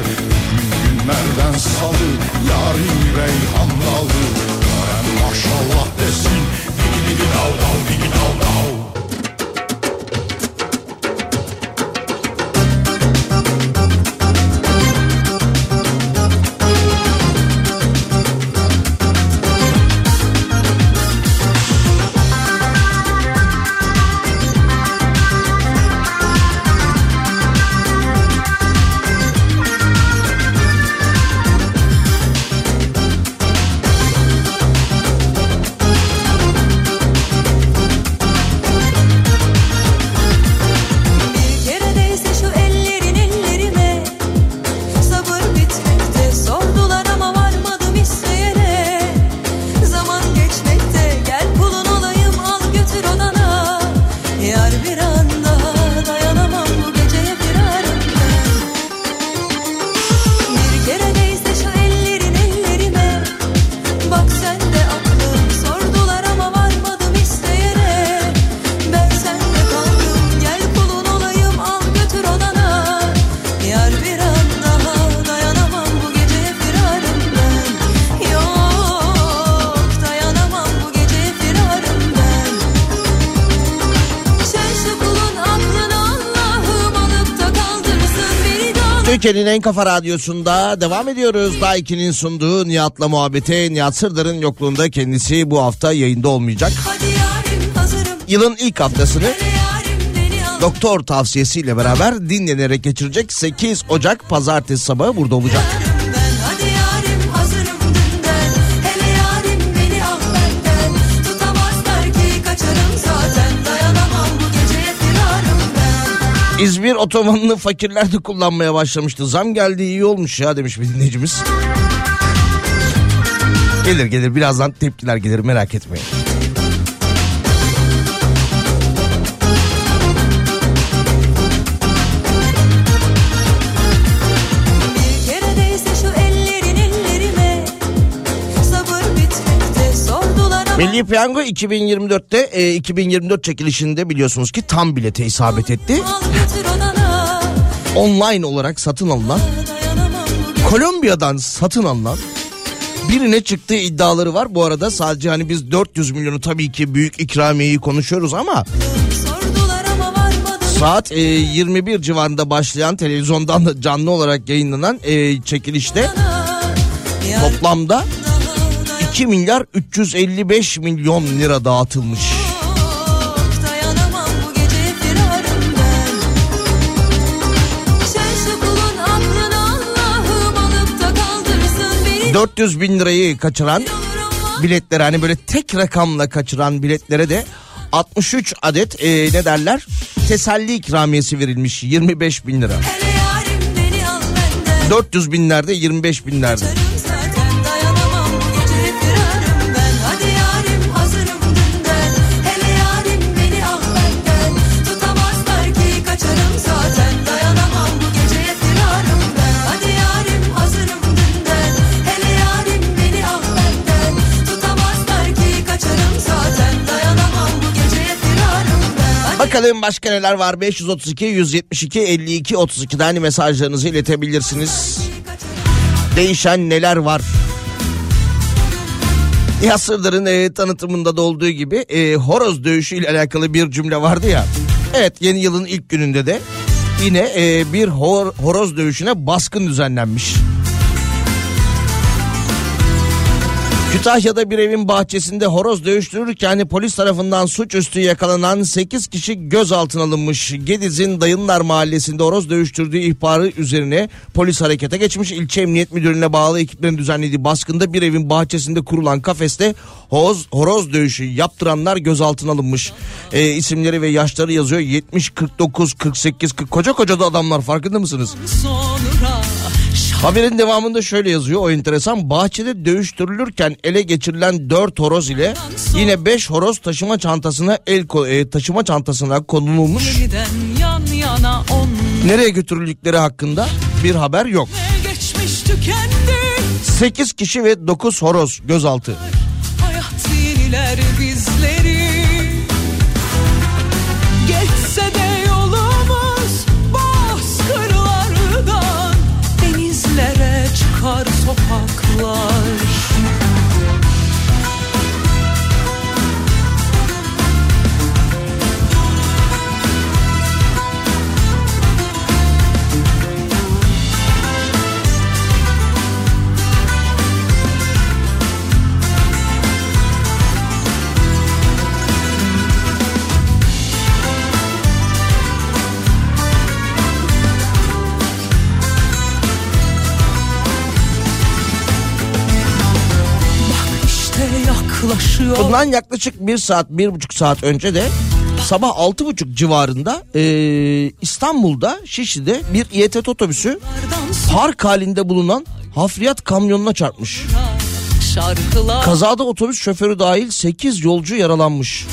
Bugün günlerden salı Yarim reyhan dalı. Gören maşallah desin Digi digi dav dav digi dav dav
Türkiye'nin en kafa radyosunda devam ediyoruz. Daha 2'nin sunduğu Nihat'la muhabbete. Nihat Sırdar'ın yokluğunda kendisi bu hafta yayında olmayacak.
Yarim
Yılın ilk haftasını
yarim
doktor tavsiyesiyle beraber dinlenerek geçirecek. 8 Ocak pazartesi sabahı burada olacak. İzmir otobanını fakirler de kullanmaya başlamıştı. Zam geldi iyi olmuş ya demiş bir dinleyicimiz. Gelir gelir birazdan tepkiler gelir merak etmeyin. Milli Piyango 2024'te e, 2024 çekilişinde biliyorsunuz ki tam bilete isabet etti. Online olarak satın alınan Kolombiya'dan satın alınan birine çıktığı iddiaları var. Bu arada sadece hani biz 400 milyonu tabii ki büyük ikramiyeyi konuşuyoruz ama saat e, 21 civarında başlayan televizyondan da canlı olarak yayınlanan e, çekilişte toplamda 2 milyar 355 milyon lira dağıtılmış.
Dayanamam bu geceye firarım ben Sen şu kulun aklını Allah'ım alıp da kaldırsın beni
400 bin lirayı kaçıran biletlere hani böyle tek rakamla kaçıran biletlere de 63 adet e, ne derler teselli ikramiyesi verilmiş 25 bin lira.
Hele yarim beni al benden
400 binlerde 25 binlerde. Bakalım başka neler var 532 172 52 32'den hani mesajlarınızı iletebilirsiniz. Değişen neler var? Ya Sırdar'ın e, tanıtımında da olduğu gibi e, horoz dövüşü ile alakalı bir cümle vardı ya. Evet yeni yılın ilk gününde de yine e, bir hor- horoz dövüşüne baskın düzenlenmiş. Kütahya'da bir evin bahçesinde horoz dövüştürürken polis tarafından suçüstü yakalanan 8 kişi gözaltına alınmış. Gediz'in Dayınlar Mahallesi'nde horoz dövüştürdüğü ihbarı üzerine polis harekete geçmiş. İlçe Emniyet Müdürlüğü'ne bağlı ekiplerin düzenlediği baskında bir evin bahçesinde kurulan kafeste horoz, horoz dövüşü yaptıranlar gözaltına alınmış. Ee, isimleri ve yaşları yazıyor 70, 49, 48, 40 koca koca da adamlar farkında mısınız?
sonra
Haberin devamında şöyle yazıyor o enteresan. Bahçede dövüştürülürken ele geçirilen 4 horoz ile yine 5 horoz taşıma çantasına el e, taşıma çantasına konulmuş. Nereye götürüldükleri hakkında bir haber yok.
geçmiş tükendi
8 kişi ve 9 horoz gözaltı.
Hayat yeniler yaklaşıyor
Bundan yaklaşık 1 saat 1,5 saat önce de sabah 6.30 civarında e, İstanbul'da Şişli'de bir İETT otobüsü park halinde bulunan hafriyat kamyonuna çarpmış.
şarkılar
Kazada otobüs şoförü dahil 8 yolcu yaralanmış.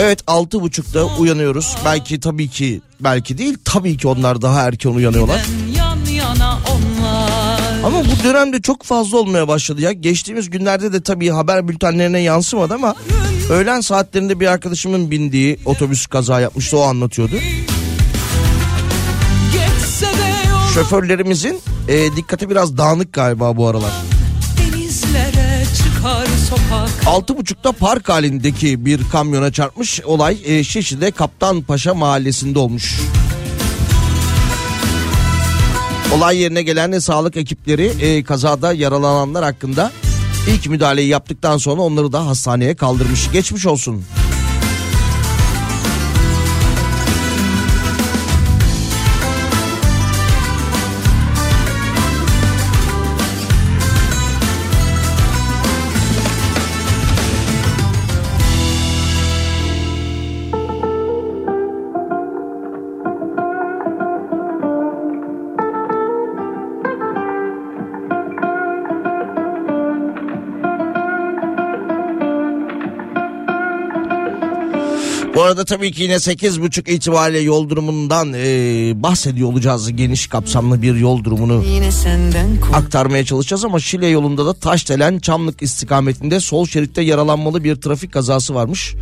Evet 6.30'da uyanıyoruz. Belki tabii ki belki değil tabii ki onlar daha erken uyanıyorlar. Ama bu dönemde çok fazla olmaya başladı ya. Geçtiğimiz günlerde de tabii haber bültenlerine yansımadı ama öğlen saatlerinde bir arkadaşımın bindiği otobüs kaza yapmıştı o anlatıyordu. Şoförlerimizin e, dikkati biraz dağınık galiba bu aralar.
sokak
6.30'da park halindeki bir kamyona çarpmış olay e, Şişli'de Kaptanpaşa mahallesinde olmuş. Olay yerine gelen sağlık ekipleri e, kazada yaralananlar hakkında ilk müdahaleyi yaptıktan sonra onları da hastaneye kaldırmış. Geçmiş olsun. Arada tabii ki yine 8.30 itibariyle yol durumundan e, bahsediyor olacağız. Geniş kapsamlı bir yol durumunu aktarmaya çalışacağız ama Şile yolunda da Taşdelen Çamlık istikametinde sol şeritte yaralanmalı bir trafik kazası varmış.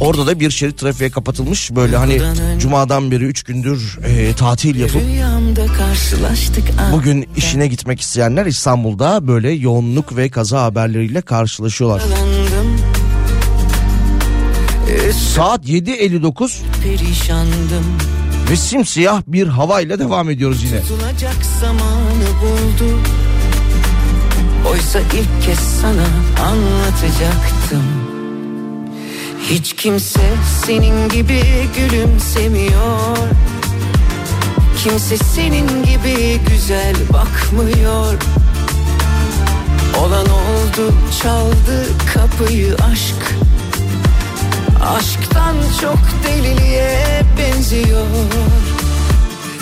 Orada da bir şerit trafiğe kapatılmış. Böyle hani cumadan beri 3 gündür e, tatil yapıp
ah.
bugün işine gitmek isteyenler İstanbul'da böyle yoğunluk ve kaza haberleriyle karşılaşıyorlar. Saat 7.59
perişandım.
ve simsiyah bir havayla devam ediyoruz yine.
Tutulacak zamanı buldu. Oysa ilk kez sana anlatacaktım. Hiç kimse senin gibi gülümsemiyor. Kimse senin gibi güzel bakmıyor. Olan oldu çaldı kapıyı aşk Aşktan çok deliliğe benziyor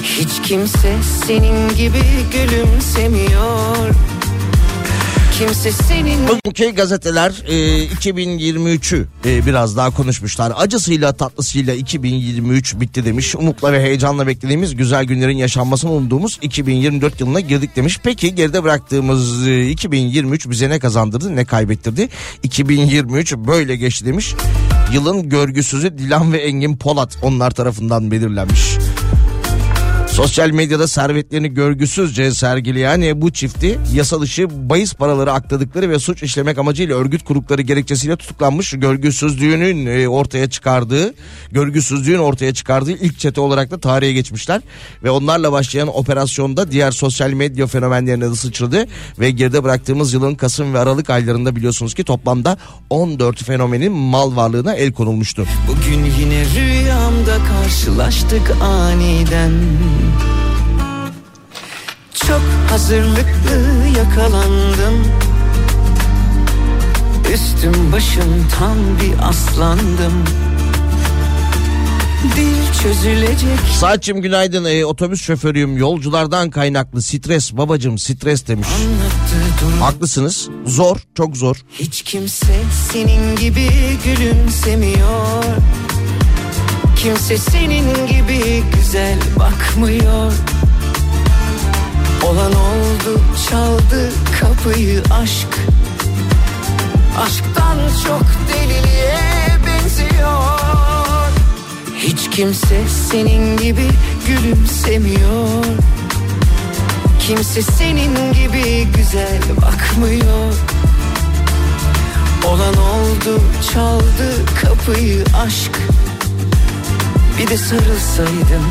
Hiç kimse senin gibi gülümsemiyor Kimse senin
Bugünkü gazeteler e, 2023'ü e, biraz daha konuşmuşlar. Acısıyla tatlısıyla 2023 bitti demiş. Umutla ve heyecanla beklediğimiz güzel günlerin yaşanmasını umduğumuz 2024 yılına girdik demiş. Peki geride bıraktığımız e, 2023 bize ne kazandırdı ne kaybettirdi? 2023 böyle geçti demiş. Yılın görgüsüzü Dilan ve Engin Polat onlar tarafından belirlenmiş. Sosyal medyada servetlerini görgüsüzce sergileyen bu çifti yasa dışı bahis paraları akladıkları ve suç işlemek amacıyla örgüt kurdukları gerekçesiyle tutuklanmış. Görgüsüzlüğünün e, ortaya çıkardığı, görgüsüzlüğün ortaya çıkardığı ilk çete olarak da tarihe geçmişler. Ve onlarla başlayan operasyonda diğer sosyal medya fenomenlerine de sıçradı. Ve geride bıraktığımız yılın Kasım ve Aralık aylarında biliyorsunuz ki toplamda 14 fenomenin mal varlığına el konulmuştu.
Bugün yine rüyamda karşılaştık aniden Çok hazırlıklı yakalandım. Üstüm başım tam bir aslandım. Dil çözülecek.
Saatçim günaydın. Ee, otobüs şoförüyüm. Yolculardan kaynaklı stres. Babacım stres demiş. Haklısınız. Zor çok zor.
Hiç kimse senin gibi gülümsemiyor. Kimse senin gibi güzel bakmıyor Olan oldu çaldı kapıyı aşk. Aşktan çok deliliğe benziyor. Hiç kimse senin gibi gülümsemiyor. Kimse senin gibi güzel bakmıyor. Olan oldu çaldı kapıyı aşk. Bir de uyansaydım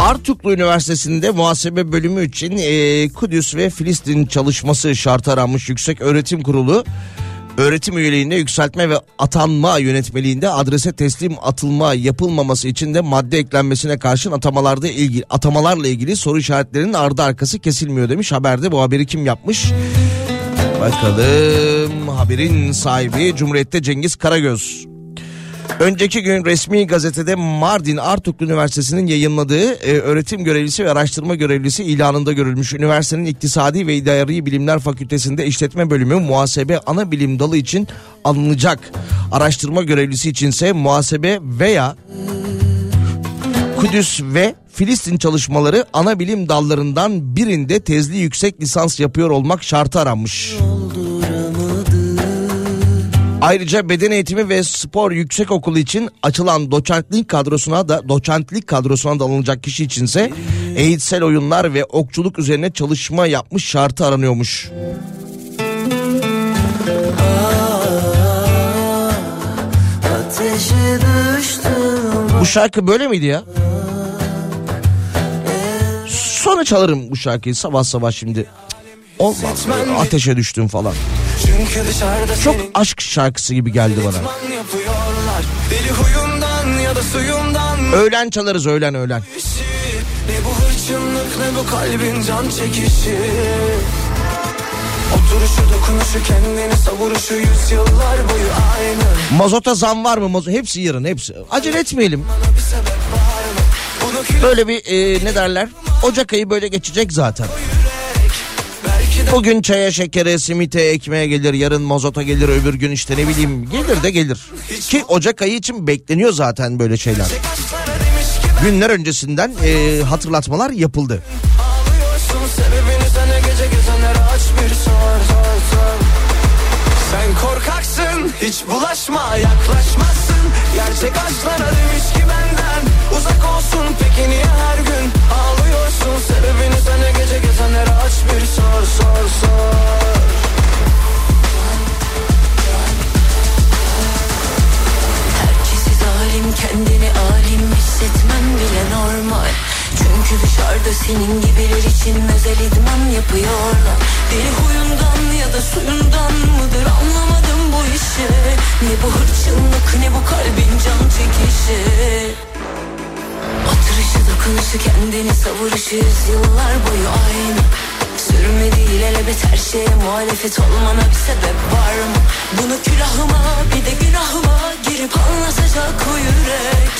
Artuklu Üniversitesi'nde muhasebe bölümü için e, Kudüs ve Filistin çalışması şartı aranmış Yüksek Öğretim Kurulu öğretim üyeliğinde yükseltme ve atanma yönetmeliğinde adrese teslim atılma yapılmaması için de madde eklenmesine karşın atamalarda ilgili atamalarla ilgili soru işaretlerinin ardı arkası kesilmiyor demiş haberde bu haberi kim yapmış? Bakalım haberin sahibi Cumhuriyet'te Cengiz Karagöz. Önceki gün resmi gazetede Mardin Artuklu Üniversitesi'nin yayınladığı e, öğretim görevlisi ve araştırma görevlisi ilanında görülmüş. Üniversitenin İktisadi ve İdari Bilimler Fakültesinde işletme bölümü muhasebe ana bilim dalı için alınacak. Araştırma görevlisi içinse muhasebe veya Kudüs ve Filistin çalışmaları ana bilim dallarından birinde tezli yüksek lisans yapıyor olmak şartı aranmış. Ayrıca beden eğitimi ve spor yüksek okulu için açılan doçentlik kadrosuna da doçentlik kadrosuna da alınacak kişi içinse eğitsel oyunlar ve okçuluk üzerine çalışma yapmış şartı aranıyormuş. Bu şarkı böyle miydi ya? Sonra çalarım bu şarkıyı sabah sabah şimdi. Olmaz böyle ateşe düştüm falan. Çok aşk şarkısı gibi geldi bana. Öğlen çalarız öğlen öğlen.
Ne bu hırçınlık ne bu kalbin can çekişi Oturuşu dokunuşu kendini savuruşu yüzyıllar boyu aynı
Mazota zam var mı? Mazo- hepsi yarın hepsi. Acele etmeyelim. Böyle bir e, ne derler? Ocak ayı böyle geçecek zaten. Bugün çaya şekere, simite, ekmeğe gelir, yarın mazota gelir, öbür gün işte ne bileyim gelir de gelir. Ki Ocak ayı için bekleniyor zaten böyle şeyler. Günler öncesinden e, hatırlatmalar yapıldı.
Sen korkaksın hiç bulaşma yaklaşmazsın Gerçek aşklara demiş ki benden uzak olsun Peki niye her gün ağlıyorsun Sebebini gezenlere aç bir sor sor sor.
Herkesi zalim kendini alim hissetmen bile normal. Çünkü dışarıda senin gibiler için özel idman yapıyorlar. Deli huyundan ya da suyundan mıdır anlamadım bu işi. Ne bu hırçınlık ne bu kalbin can çekişi Oturuşu dokunuşu kendini savuruşu yıllar boyu aynı. Sürme değil elebet her şeye muhalefet olmana bir sebep var mı? Bunu külahıma bir de günahıma girip anlatacak o yürek.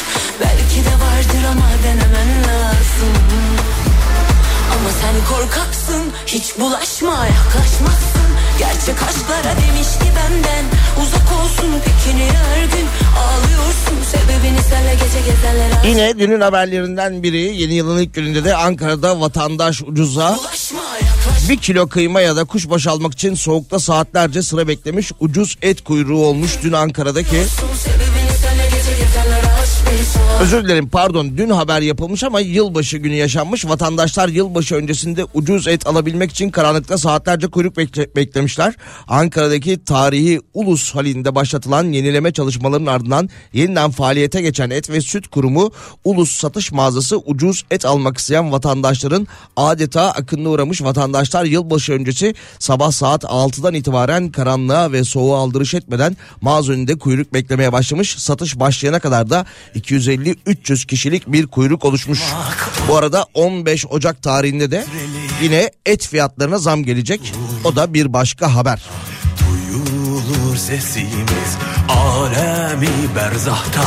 Belki de vardır ama denemen lazım. Ama sen korkaksın hiç bulaşma yaklaşmazsın Gerçek aşklara demiş ki benden. Uzak olsun Peki niye her gün ağlıyorsun
Yine dünün haberlerinden biri. Yeni yılın ilk gününde de Ankara'da vatandaş ucuza bir kilo kıyma ya da kuşbaşı almak için soğukta saatlerce sıra beklemiş ucuz et kuyruğu olmuş dün Ankara'daki. Özür dilerim pardon dün haber yapılmış ama yılbaşı günü yaşanmış. Vatandaşlar yılbaşı öncesinde ucuz et alabilmek için karanlıkta saatlerce kuyruk bekle- beklemişler. Ankara'daki tarihi Ulus halinde başlatılan yenileme çalışmalarının ardından yeniden faaliyete geçen et ve süt kurumu Ulus satış mağazası ucuz et almak isteyen vatandaşların adeta akınına uğramış vatandaşlar yılbaşı öncesi sabah saat 6'dan itibaren karanlığa ve soğuğa aldırış etmeden mağaza önünde kuyruk beklemeye başlamış. Satış başlayana kadar da 250-300 kişilik bir kuyruk oluşmuş. Bu arada 15 Ocak tarihinde de yine et fiyatlarına zam gelecek. O da bir başka haber.
Duyulur sesimiz alemi berzahta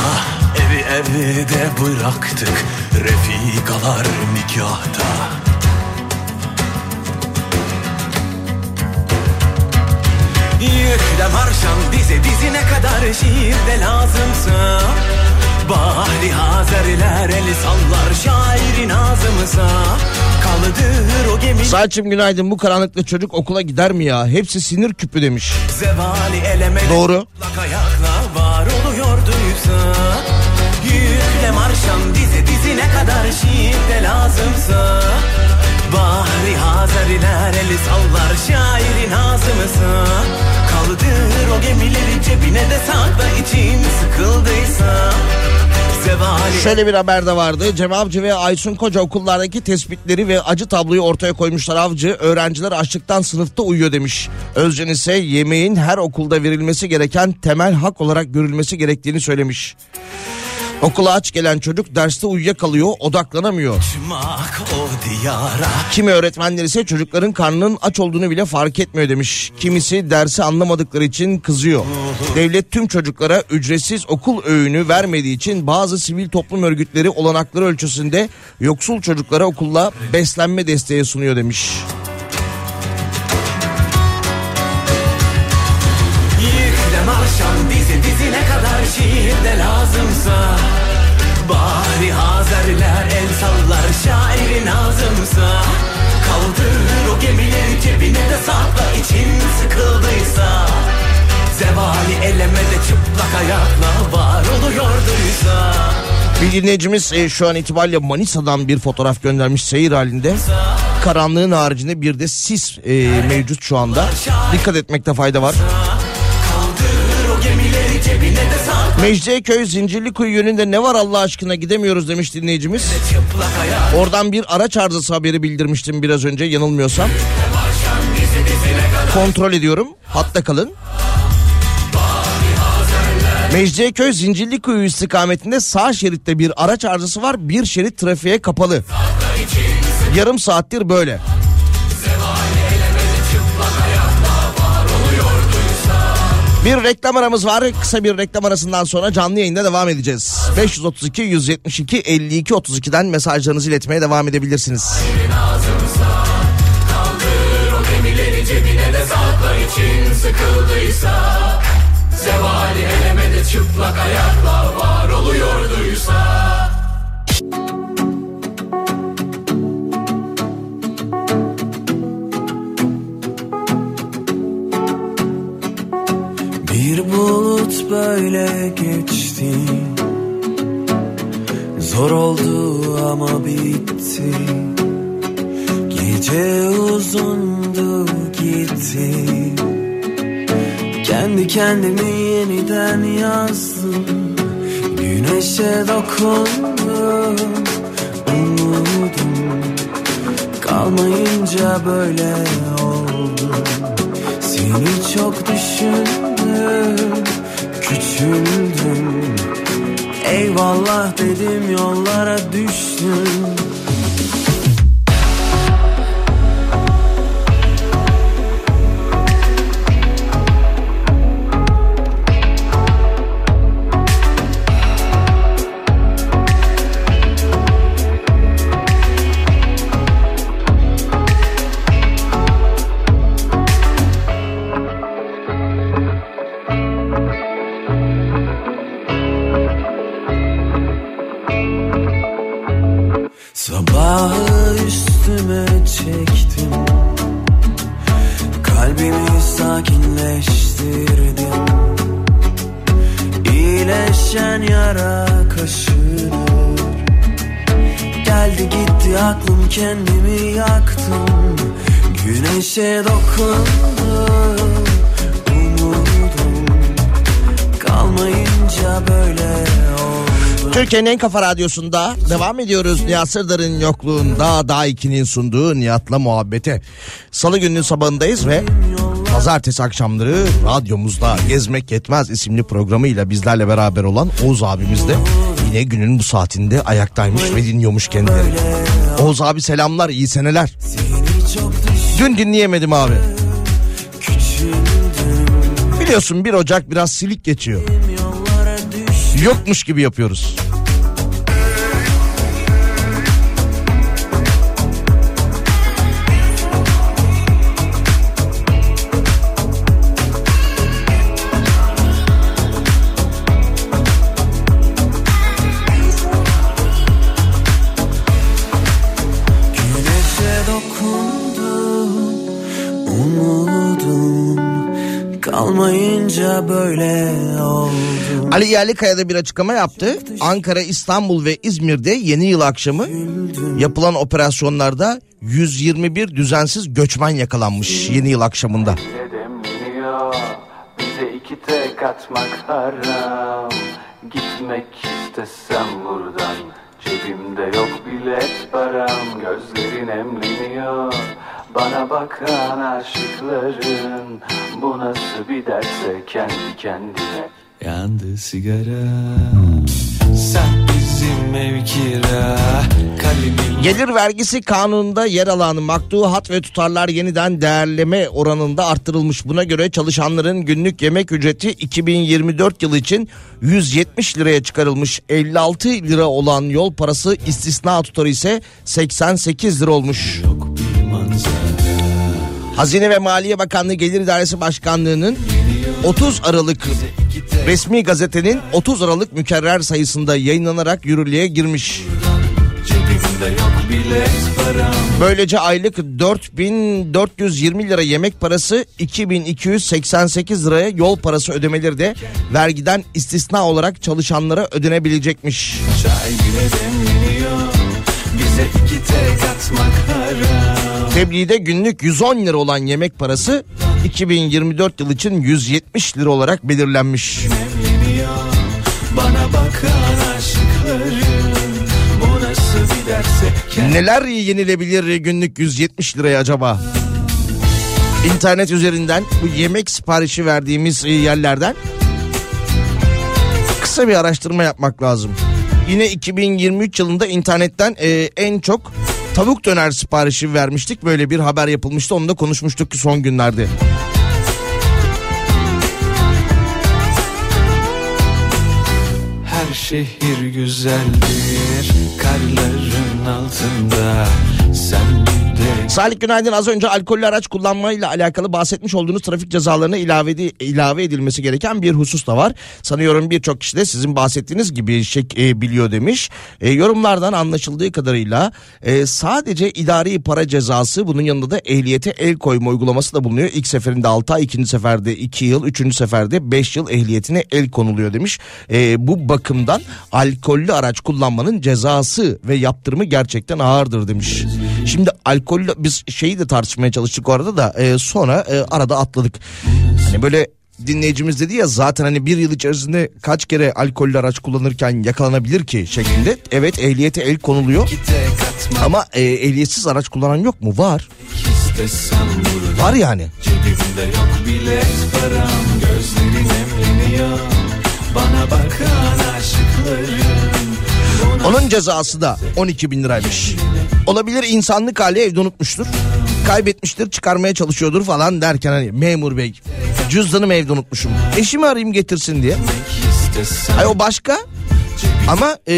Evi evde bıraktık refikalar nikahta Yükle marşam bize dizine kadar şiir de lazımsa Bahri Hazerler eli sallar şairin ağzımıza Kalıdır o gemi
Saçım günaydın bu karanlıkta çocuk okula gider mi ya? Hepsi sinir küpü demiş.
Zevali elemele
Doğru.
Ayakla var oluyorduysa Yükle marşam dize dizine kadar şiir de lazımsa Bahri Hazariler eli sallar şairin ağzımıza Kaldır o gemileri cebine de sakla için sıkıldıysa
Şöyle bir haber de vardı. Cem Avcı ve Aysun Koca okullardaki tespitleri ve acı tabloyu ortaya koymuşlar Avcı. Öğrenciler açlıktan sınıfta uyuyor demiş. Özcan ise yemeğin her okulda verilmesi gereken temel hak olarak görülmesi gerektiğini söylemiş. Okula aç gelen çocuk derste uyuyakalıyor, odaklanamıyor. Kimi öğretmenler ise çocukların karnının aç olduğunu bile fark etmiyor demiş. Kimisi dersi anlamadıkları için kızıyor. Devlet tüm çocuklara ücretsiz okul öğünü vermediği için bazı sivil toplum örgütleri olanakları ölçüsünde yoksul çocuklara okulla beslenme desteği sunuyor demiş.
Yükle dizine kadar şiir de lazımsa Bahri Hazerler el sallar şairin ağzımsa Kaldır o gemileri cebine de sakla için sıkıldıysa Zevali elemede çıplak ayakla var oluyorduysa
Bir dinleyicimiz e, şu an itibariyle Manisa'dan bir fotoğraf göndermiş seyir halinde. Karanlığın haricinde bir de sis e, mevcut şu anda. Dikkat etmekte fayda var. Mecidiyeköy Zincirlikuyu yönünde ne var Allah aşkına gidemiyoruz demiş dinleyicimiz. Oradan bir araç arızası haberi bildirmiştim biraz önce yanılmıyorsam. Kontrol ediyorum. Hatta kalın. Mecidiyeköy Zincirlikuyu istikametinde sağ şeritte bir araç arızası var. Bir şerit trafiğe kapalı. Yarım saattir böyle. Bir reklam aramız var. Kısa bir reklam arasından sonra canlı yayında devam edeceğiz. 532 172 52 32'den mesajlarınızı iletmeye devam edebilirsiniz.
Sıkıldıysa Zevali elemede çıplak ayakla var oluyorduysa
Bir bulut böyle geçti. Zor oldu ama bitti. Gece uzundu gitti. Kendi kendimi yeniden yazdım. Güneşe dokundum Umudum. Kalmayınca böyle oldu. Seni çok düşündüm Küçüldüm. Eyvallah dedim yollara düştüm
Türkiye'nin en kafa radyosunda devam ediyoruz. Nihat Sırdar'ın yokluğunda daha ikinin sunduğu Nihat'la muhabbete. Salı gününün sabahındayız ve pazartesi akşamları radyomuzda Gezmek Yetmez isimli programıyla bizlerle beraber olan Oğuz abimiz de yine günün bu saatinde ayaktaymış ve dinliyormuş kendileri. Oğuz abi selamlar iyi seneler. Dün dinleyemedim abi. Biliyorsun 1 Ocak biraz silik geçiyor. Yokmuş gibi yapıyoruz.
Kalmayınca böyle oldu
Ali Yerlikaya da bir açıklama yaptı. Ankara, İstanbul ve İzmir'de yeni yıl akşamı yapılan operasyonlarda 121 düzensiz göçmen yakalanmış yeni yıl akşamında.
Bize iki tek atmak haram Gitmek istesem buradan Cebimde yok bilet param Gözlerin emleniyor Bana bakan aşıkların Bu nasıl bir derse kendi kendine. Yandı sigara. Sen
Gelir vergisi kanununda yer alan maktuhat ve tutarlar yeniden değerleme oranında arttırılmış. Buna göre çalışanların günlük yemek ücreti 2024 yılı için 170 liraya çıkarılmış. 56 lira olan yol parası istisna tutarı ise 88 lira olmuş. Hazine ve Maliye Bakanlığı Gelir İdaresi Başkanlığı'nın 30 Aralık resmi gazetenin 30 Aralık mükerrer sayısında yayınlanarak yürürlüğe girmiş. Böylece aylık 4420 lira yemek parası 2288 liraya yol parası ödemeleri de vergiden istisna olarak çalışanlara ödenebilecekmiş. Tebliğde günlük 110 lira olan yemek parası 2024 yıl için 170 lira olarak belirlenmiş.
Bana bakan.
Neler yenilebilir günlük 170 liraya acaba? İnternet üzerinden bu yemek siparişi verdiğimiz e, yerlerden kısa bir araştırma yapmak lazım. Yine 2023 yılında internetten e, en çok tavuk döner siparişi vermiştik. Böyle bir haber yapılmıştı. Onu da konuşmuştuk son günlerde.
Her şehir güzeldir karların altında
Salih Günaydın az önce alkollü araç kullanmayla alakalı bahsetmiş olduğunuz trafik cezalarına ilave, edi- ilave edilmesi gereken bir husus da var. Sanıyorum birçok kişi de sizin bahsettiğiniz gibi şey e, biliyor demiş. E, yorumlardan anlaşıldığı kadarıyla e, sadece idari para cezası bunun yanında da ehliyete el koyma uygulaması da bulunuyor. İlk seferinde 6 ay, ikinci seferde 2 yıl, üçüncü seferde 5 yıl ehliyetine el konuluyor demiş. E, bu bakımdan alkollü araç kullanmanın cezası ve yaptırımı gerçekten ağırdır demiş. Şimdi alkollü biz şeyi de tartışmaya çalıştık orada da e, sonra e, arada atladık. Hani böyle dinleyicimiz dedi ya zaten hani bir yıl içerisinde kaç kere alkollü araç kullanırken yakalanabilir ki şeklinde. Evet ehliyete el konuluyor. Ama e, ehliyetsiz araç kullanan yok mu? Var. Var yani.
Cebimde yok bilet param gözlerin emleniyor Bana
Onun cezası da 12 bin liraymış. Olabilir insanlık hali evde unutmuştur. Kaybetmiştir çıkarmaya çalışıyordur falan derken hani memur bey cüzdanımı evde unutmuşum. Eşimi arayayım getirsin diye. Ay o başka ama e,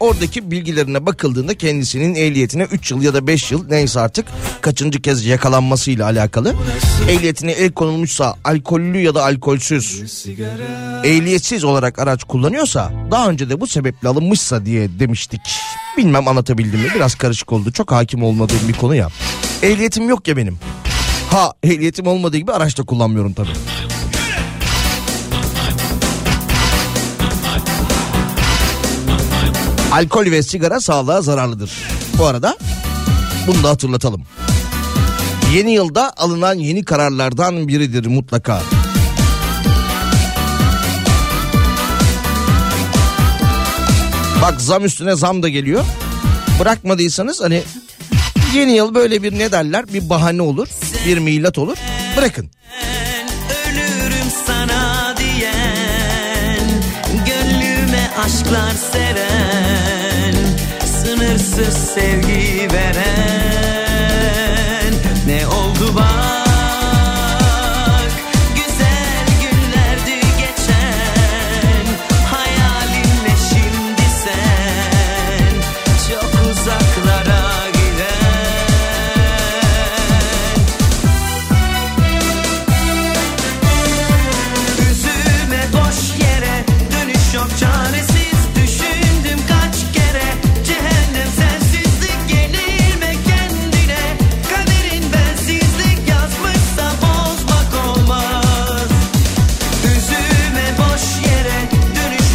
oradaki bilgilerine bakıldığında kendisinin ehliyetine 3 yıl ya da 5 yıl neyse artık kaçıncı kez yakalanmasıyla alakalı. Ehliyetine el konulmuşsa alkollü ya da alkolsüz ehliyetsiz olarak araç kullanıyorsa daha önce de bu sebeple alınmışsa diye demiştik. Bilmem anlatabildim mi biraz karışık oldu çok hakim olmadığım bir konu ya. Ehliyetim yok ya benim. Ha ehliyetim olmadığı gibi araç da kullanmıyorum tabii. Alkol ve sigara sağlığa zararlıdır. Bu arada bunu da hatırlatalım. Yeni yılda alınan yeni kararlardan biridir mutlaka. Bak zam üstüne zam da geliyor. Bırakmadıysanız hani yeni yıl böyle bir ne derler bir bahane olur. Bir milat olur. Bırakın.
Ölürüm sana diyen Gönlüme aşklar Sınırsız sevgi veren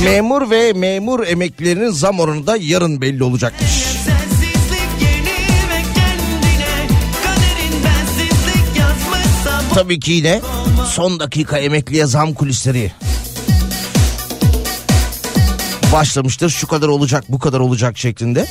Memur ve memur emeklilerinin zam oranı da yarın belli olacakmış. Tabii ki yine son dakika emekliye zam kulisleri başlamıştır. Şu kadar olacak bu kadar olacak şeklinde.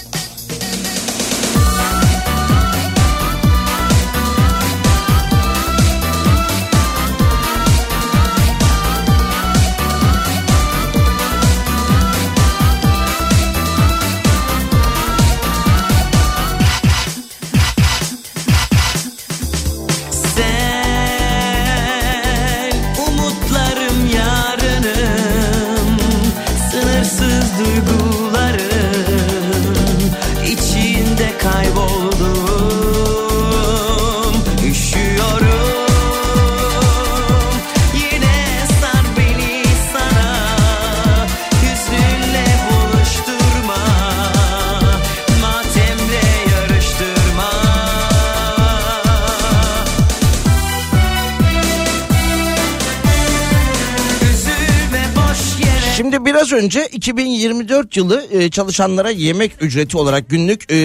Şimdi biraz önce 2024 yılı e, çalışanlara yemek ücreti olarak günlük e,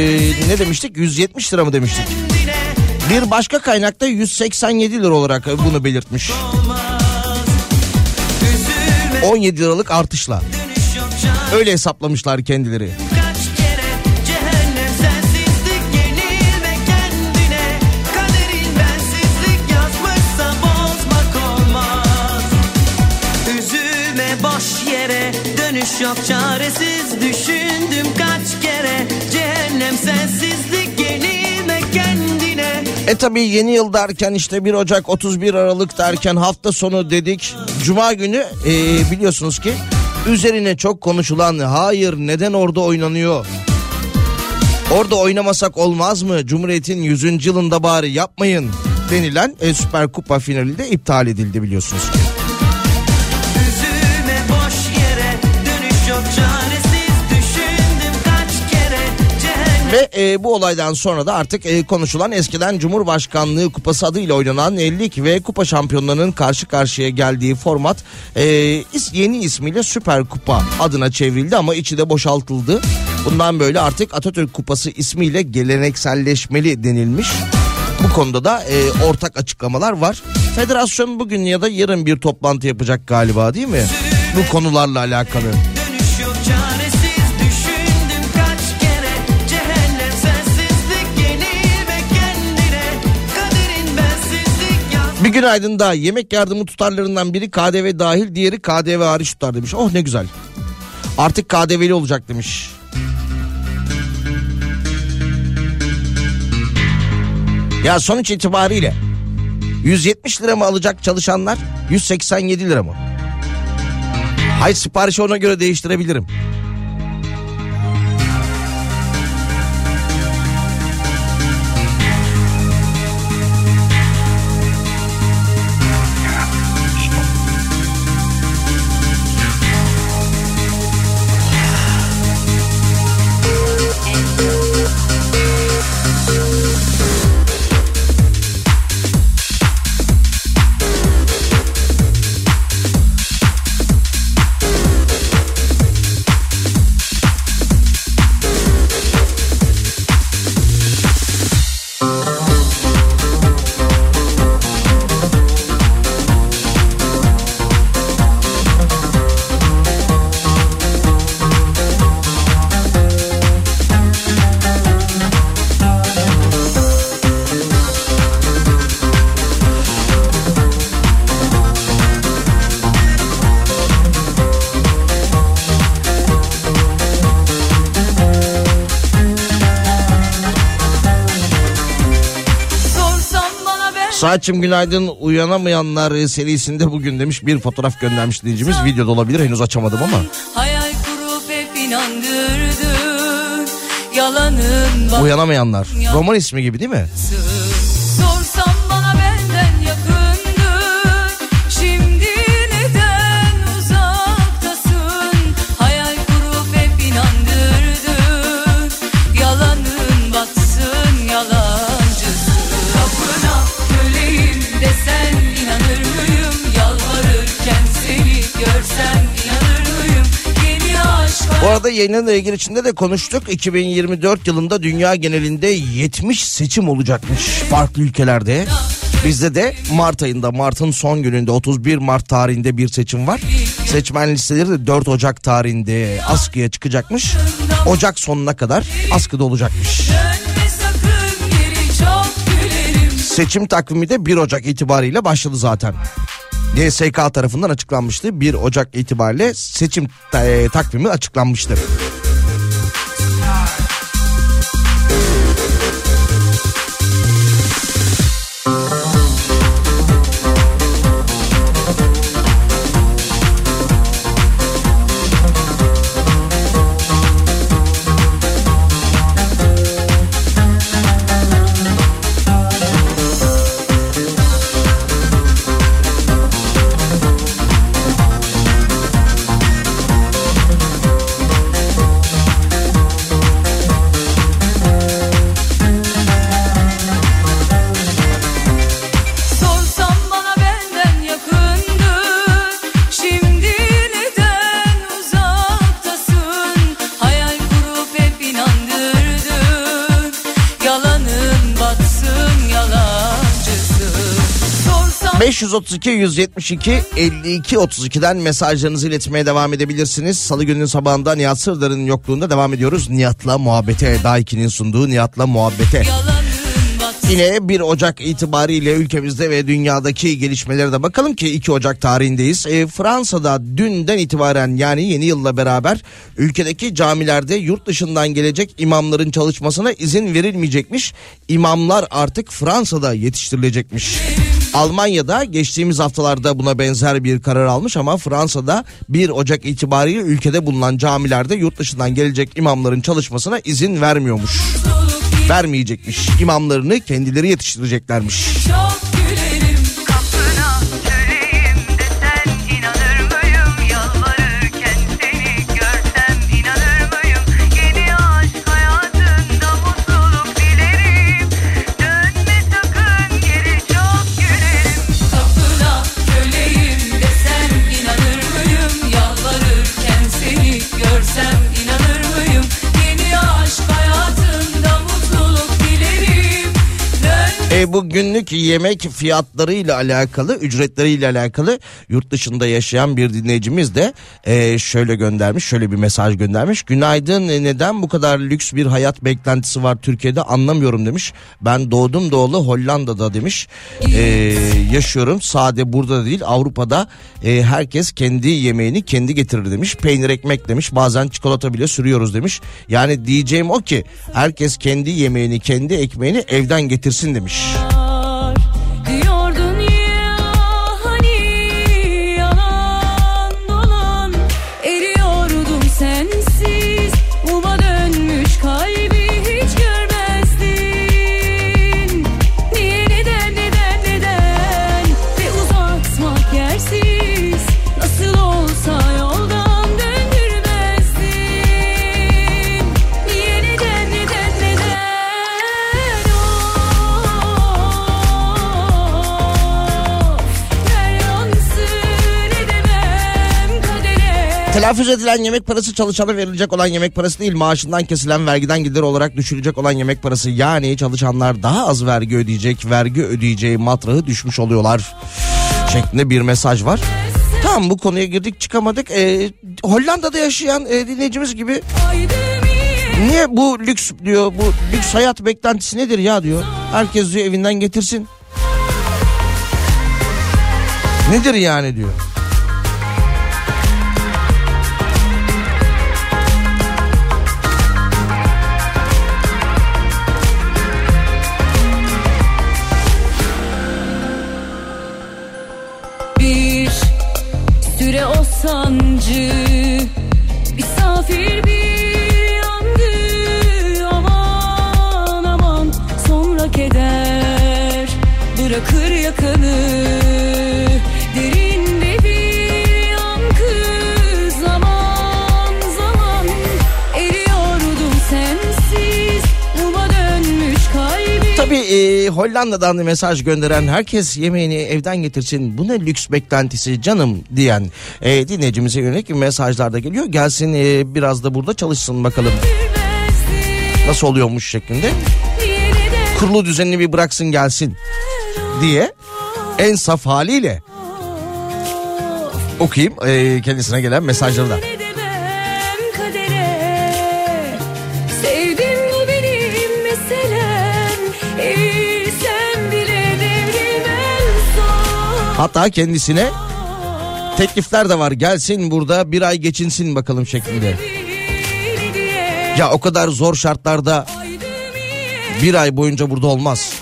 ne demiştik 170 lira mı demiştik? Bir başka kaynakta 187 lira olarak e, bunu belirtmiş. 17 liralık artışla. Öyle hesaplamışlar kendileri.
Dönüş yok çaresiz Düşündüm kaç kere cehennem sensizlik Yenilme kendine
E tabi yeni yıl derken işte 1 Ocak 31 Aralık derken hafta sonu dedik. Cuma günü e, biliyorsunuz ki üzerine çok konuşulan hayır neden orada oynanıyor? Orada oynamasak olmaz mı? Cumhuriyet'in 100. yılında bari yapmayın denilen e, Süper Kupa finali de iptal edildi biliyorsunuz ki. Ve e, bu olaydan sonra da artık e, konuşulan eskiden Cumhurbaşkanlığı Kupası adıyla oynanan e, lig ve kupa şampiyonlarının karşı karşıya geldiği format e, yeni ismiyle Süper Kupa adına çevrildi ama içi de boşaltıldı. Bundan böyle artık Atatürk Kupası ismiyle gelenekselleşmeli denilmiş. Bu konuda da e, ortak açıklamalar var. Federasyon bugün ya da yarın bir toplantı yapacak galiba değil mi? Bu konularla alakalı.
dönüş yok çaresiz
Bir günaydın daha yemek yardımı tutarlarından biri KDV dahil diğeri KDV hariç tutar demiş. Oh ne güzel. Artık KDV'li olacak demiş. Ya sonuç itibariyle 170 lira mı alacak çalışanlar 187 lira mı? Hayır siparişi ona göre değiştirebilirim. Saatçim günaydın uyanamayanlar serisinde bugün demiş bir fotoğraf göndermiş dinleyicimiz. Videoda olabilir henüz açamadım ama.
hayal kurup hep inandırdın Yalanın
Uyanamayanlar. Roman ismi gibi değil mi? Bu arada yayının ilgili içinde de konuştuk. 2024 yılında dünya genelinde 70 seçim olacakmış farklı ülkelerde. Bizde de Mart ayında Mart'ın son gününde 31 Mart tarihinde bir seçim var. Seçmen listeleri de 4 Ocak tarihinde askıya çıkacakmış. Ocak sonuna kadar askıda olacakmış. Seçim takvimi de 1 Ocak itibariyle başladı zaten. YSK tarafından açıklanmıştı. 1 Ocak itibariyle seçim e, takvimi açıklanmıştır. 532 172 52 32'den mesajlarınızı iletmeye devam edebilirsiniz. Salı gününün sabahında Nihat Sırdar'ın yokluğunda devam ediyoruz. Nihat'la muhabbete. Daiki'nin sunduğu Nihat'la muhabbete. Yine 1 Ocak itibariyle ülkemizde ve dünyadaki gelişmelere de bakalım ki 2 Ocak tarihindeyiz. E, Fransa'da dünden itibaren yani yeni yılla beraber ülkedeki camilerde yurt dışından gelecek imamların çalışmasına izin verilmeyecekmiş. İmamlar artık Fransa'da yetiştirilecekmiş. Almanya'da geçtiğimiz haftalarda buna benzer bir karar almış ama Fransa'da 1 Ocak itibariyle ülkede bulunan camilerde yurt dışından gelecek imamların çalışmasına izin vermiyormuş. Vermeyecekmiş. İmamlarını kendileri yetiştireceklermiş.
Çok
E, bu günlük yemek fiyatlarıyla alakalı, ücretleriyle alakalı yurt dışında yaşayan bir dinleyicimiz de e, şöyle göndermiş, şöyle bir mesaj göndermiş. Günaydın e, neden bu kadar lüks bir hayat beklentisi var Türkiye'de anlamıyorum demiş. Ben doğdum doğulu Hollanda'da demiş. E, yaşıyorum sade burada değil Avrupa'da e, herkes kendi yemeğini kendi getirir demiş. Peynir ekmek demiş bazen çikolata bile sürüyoruz demiş. Yani diyeceğim o ki herkes kendi yemeğini kendi ekmeğini evden getirsin demiş. Telaffuz edilen yemek parası çalışana verilecek olan yemek parası değil maaşından kesilen vergiden gider olarak düşürecek olan yemek parası yani çalışanlar daha az vergi ödeyecek vergi ödeyeceği matrahı düşmüş oluyorlar şeklinde bir mesaj var. Tamam bu konuya girdik çıkamadık. Ee, Hollanda'da yaşayan e, dinleyicimiz gibi niye bu lüks diyor bu lüks hayat beklentisi nedir ya diyor. Herkes diyor evinden getirsin. Nedir yani diyor.
Sancı. Misafir bir
e, Hollanda'dan da mesaj gönderen herkes yemeğini evden getirsin bu ne lüks beklentisi canım diyen e, dinleyicimize yönelik mesajlar da geliyor. Gelsin e, biraz da burada çalışsın bakalım nasıl oluyormuş şeklinde. Kurulu düzenini bir bıraksın gelsin diye en saf haliyle okuyayım e, kendisine gelen mesajları da. Hatta kendisine teklifler de var gelsin burada bir ay geçinsin bakalım şeklinde. Ya o kadar zor şartlarda bir ay boyunca burada olmaz.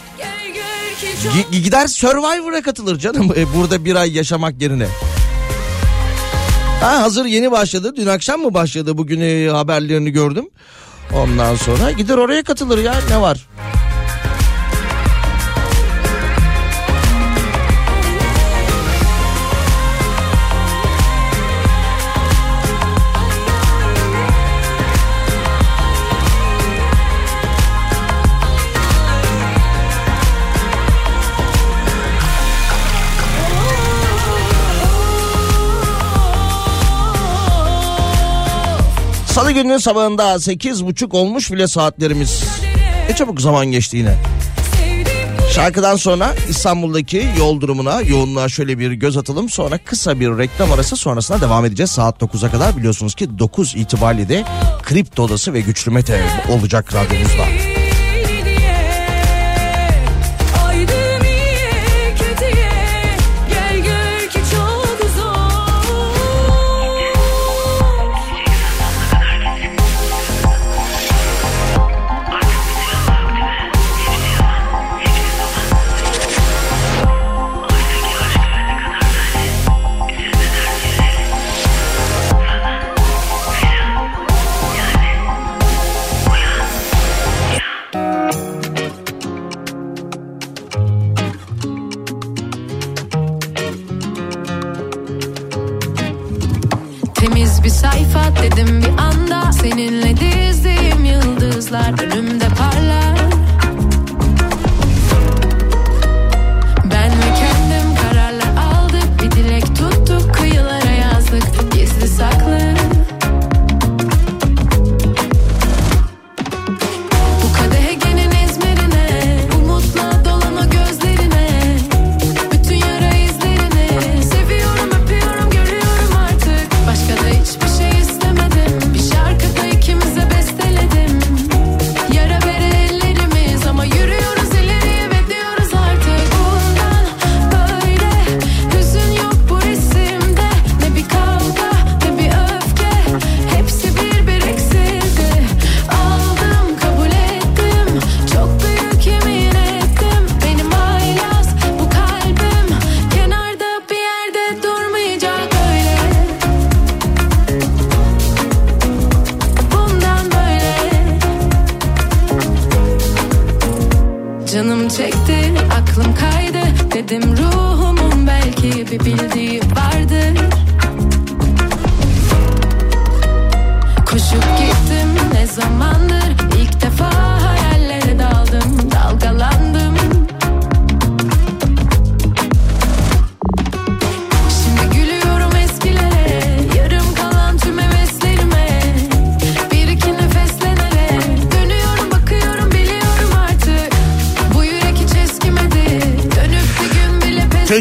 Gi- gider Survivor'a katılır canım e, burada bir ay yaşamak yerine. Ha, hazır yeni başladı. Dün akşam mı başladı? Bugün e, haberlerini gördüm. Ondan sonra gider oraya katılır ya ne var? Gününün sabahında sekiz buçuk olmuş bile saatlerimiz. Ne çabuk zaman geçti yine. Şarkıdan sonra İstanbul'daki yol durumuna, yoğunluğa şöyle bir göz atalım. Sonra kısa bir reklam arası sonrasına devam edeceğiz. Saat 9'a kadar biliyorsunuz ki 9 itibariyle de Kripto Odası ve Güçlü Mete olacak radyomuzda.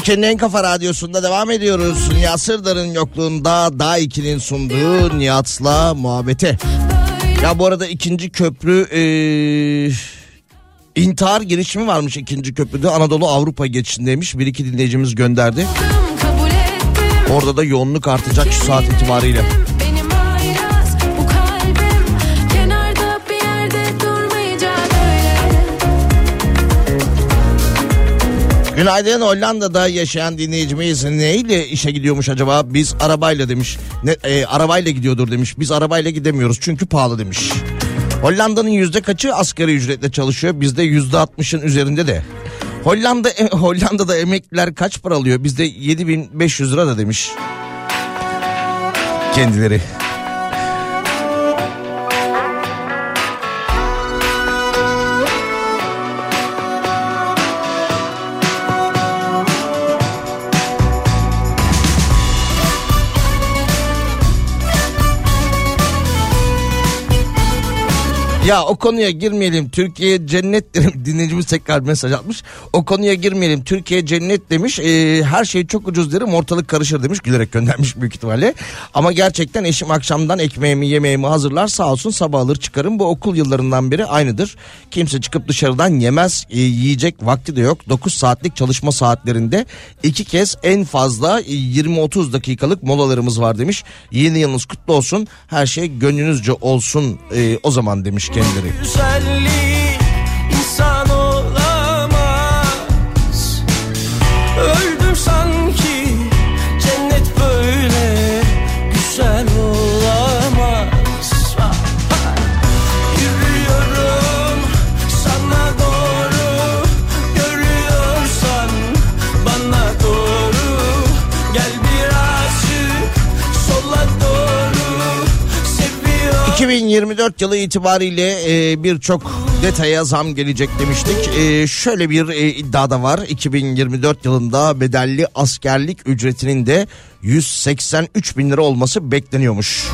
Türkiye'nin en kafa radyosunda devam ediyoruz. Nihat Sırdar'ın yokluğunda Daha 2'nin sunduğu Nihat'la muhabbete. Ya bu arada ikinci köprü eee, intihar girişimi varmış ikinci köprüde. Anadolu Avrupa geçişindeymiş. Bir iki dinleyicimiz gönderdi. Orada da yoğunluk artacak şu saat itibariyle. Günaydın Hollanda'da yaşayan dinleyicimiz neyle işe gidiyormuş acaba? Biz arabayla demiş. Ne, e, arabayla gidiyordur demiş. Biz arabayla gidemiyoruz çünkü pahalı demiş. Hollanda'nın yüzde kaçı asgari ücretle çalışıyor? Bizde yüzde altmışın üzerinde de. Hollanda e, Hollanda'da emekliler kaç para alıyor? Bizde 7500 lira da demiş. Kendileri. Ya o konuya girmeyelim. Türkiye cennet derim. Dinleyicimiz tekrar mesaj atmış. O konuya girmeyelim. Türkiye cennet demiş. Ee, her şey çok ucuz derim. Ortalık karışır demiş. Gülerek göndermiş büyük ihtimalle. Ama gerçekten eşim akşamdan ekmeğimi yemeğimi hazırlar. Sağ olsun sabah alır çıkarım. Bu okul yıllarından beri aynıdır. Kimse çıkıp dışarıdan yemez. Ee, yiyecek vakti de yok. 9 saatlik çalışma saatlerinde iki kez en fazla e, 20-30 dakikalık molalarımız var demiş. Yeni yılınız kutlu olsun. Her şey gönlünüzce olsun e, o zaman demiş kendileri.
güzellik
2024 yılı itibariyle e, birçok detaya zam gelecek demiştik. E, şöyle bir e, iddia da var. 2024 yılında bedelli askerlik ücretinin de 183 bin lira olması bekleniyormuş.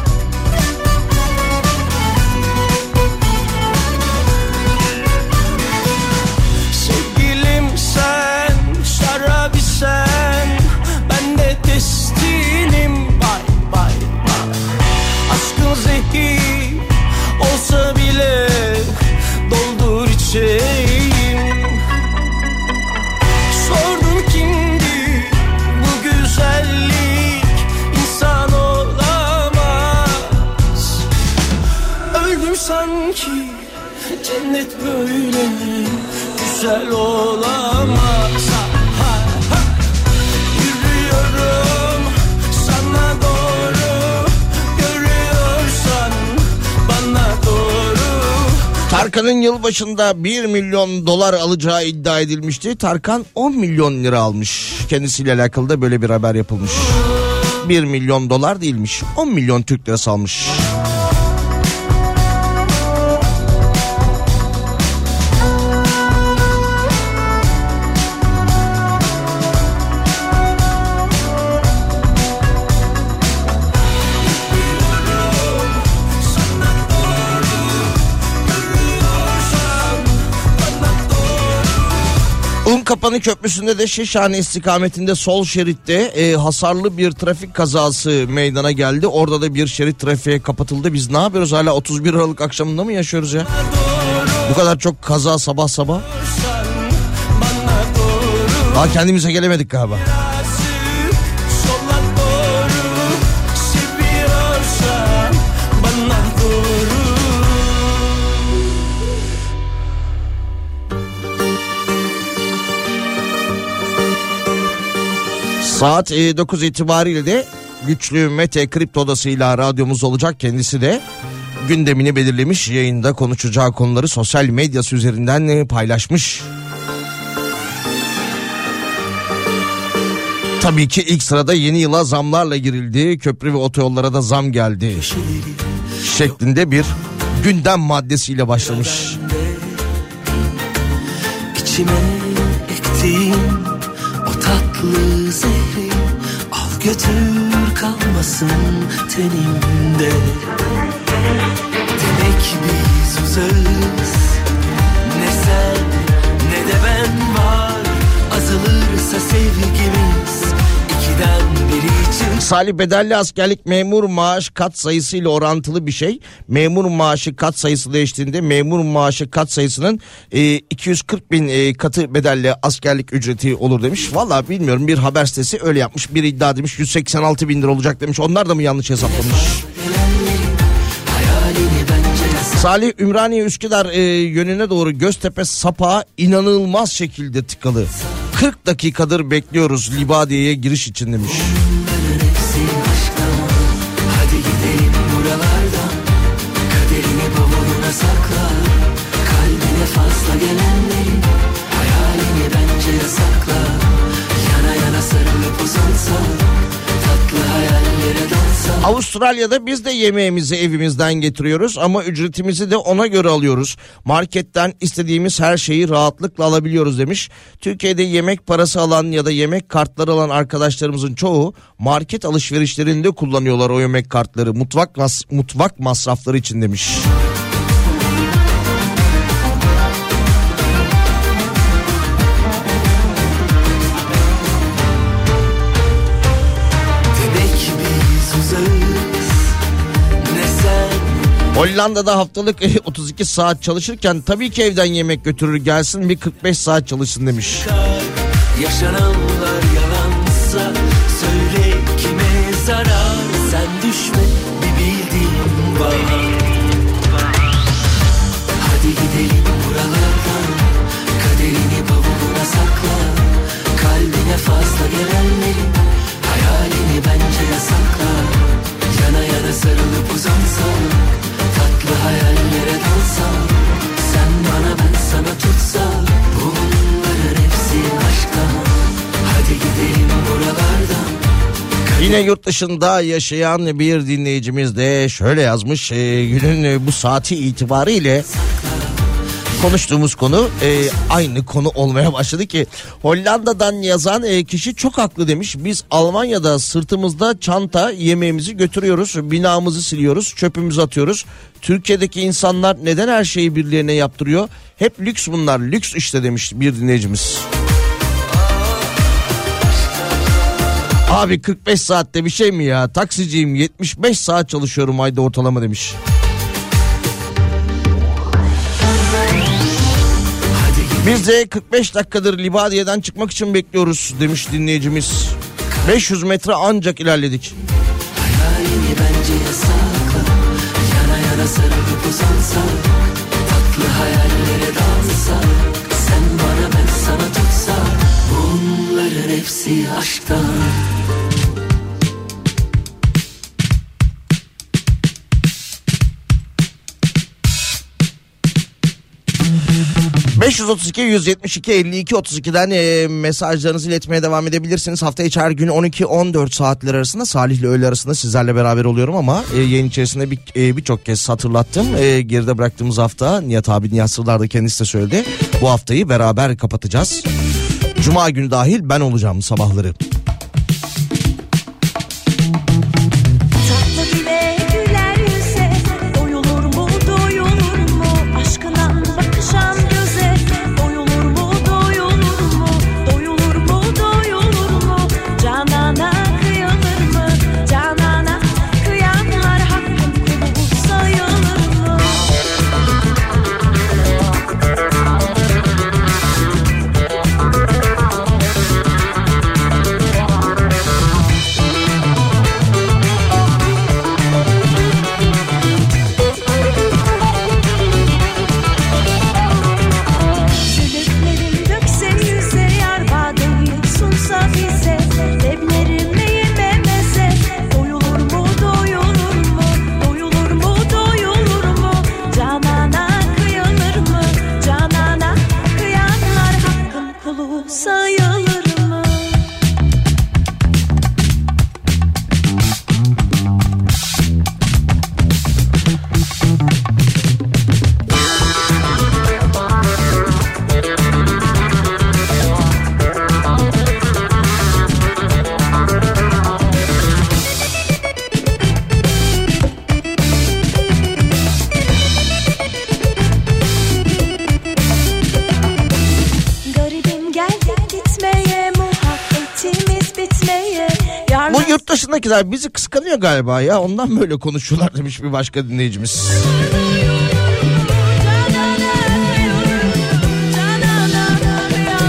Güzel olamaz Ha,
Tarkan'ın yılbaşında 1 milyon dolar alacağı iddia edilmişti. Tarkan 10 milyon lira almış. Kendisiyle alakalı da böyle bir haber yapılmış. 1 milyon dolar değilmiş. 10 milyon Türk lirası almış. Unkapanı Köprüsü'nde de Şişhane istikametinde sol şeritte e, hasarlı bir trafik kazası meydana geldi. Orada da bir şerit trafiğe kapatıldı. Biz ne yapıyoruz hala 31 Aralık akşamında mı yaşıyoruz ya? Bu kadar çok kaza sabah sabah. Daha kendimize gelemedik galiba. Saat e, 9 itibariyle de güçlü Mete Kripto Odası'yla radyomuz olacak. Kendisi de gündemini belirlemiş yayında konuşacağı konuları sosyal medyası üzerinden e, paylaşmış. Tabii ki ilk sırada yeni yıla zamlarla girildi. Köprü ve otoyollara da zam geldi. Şeklinde bir gündem maddesiyle başlamış.
İçime ektiğim götür kalmasın tenimde Demek biz uzağız. Ne sen ne de ben var. Azalırsa sevgimiz
Salih bedelli askerlik memur maaş kat sayısıyla orantılı bir şey. Memur maaşı kat sayısı değiştiğinde memur maaşı kat sayısının e, 240 bin e, katı bedelli askerlik ücreti olur demiş. Valla bilmiyorum bir haber sitesi öyle yapmış. Bir iddia demiş 186 bin lira olacak demiş. Onlar da mı yanlış hesaplamış? Salih Ümraniye Üsküdar e, yönüne doğru Göztepe Sapa inanılmaz şekilde tıkalı. 40 dakikadır bekliyoruz Libadiye'ye giriş için demiş. Avustralya'da biz de yemeğimizi evimizden getiriyoruz ama ücretimizi de ona göre alıyoruz. Marketten istediğimiz her şeyi rahatlıkla alabiliyoruz demiş. Türkiye'de yemek parası alan ya da yemek kartları alan arkadaşlarımızın çoğu market alışverişlerinde kullanıyorlar o yemek kartları. Mutfak mas- mutfak masrafları için demiş. Hollanda'da haftalık 32 saat çalışırken tabii ki evden yemek götürür gelsin bir 45 saat çalışsın demiş.
Yaşananlar yalansa
Yine yurt dışında yaşayan bir dinleyicimiz de şöyle yazmış e, günün bu saati itibariyle konuştuğumuz konu e, aynı konu olmaya başladı ki Hollanda'dan yazan e, kişi çok haklı demiş. Biz Almanya'da sırtımızda çanta yemeğimizi götürüyoruz, binamızı siliyoruz, çöpümüzü atıyoruz. Türkiye'deki insanlar neden her şeyi birilerine yaptırıyor? Hep lüks bunlar, lüks işte demiş bir dinleyicimiz. Abi 45 saatte bir şey mi ya? Taksiciyim 75 saat çalışıyorum ayda ortalama demiş. Biz de 45 dakikadır Libadiye'den çıkmak için bekliyoruz demiş dinleyicimiz. 500 metre ancak ilerledik.
Hepsi aşktan
532 172 52 32'den e, mesajlarınızı iletmeye devam edebilirsiniz. Hafta içi her gün 12-14 saatler arasında Salih ile öğle arasında sizlerle beraber oluyorum ama e, yayın içerisinde bir, e, birçok kez hatırlattım. E, geride bıraktığımız hafta Nihat abi Nihat Sırdar da kendisi de söyledi. Bu haftayı beraber kapatacağız. Cuma günü dahil ben olacağım sabahları. Karşındakiler bizi kıskanıyor galiba ya. Ondan böyle konuşuyorlar demiş bir başka dinleyicimiz.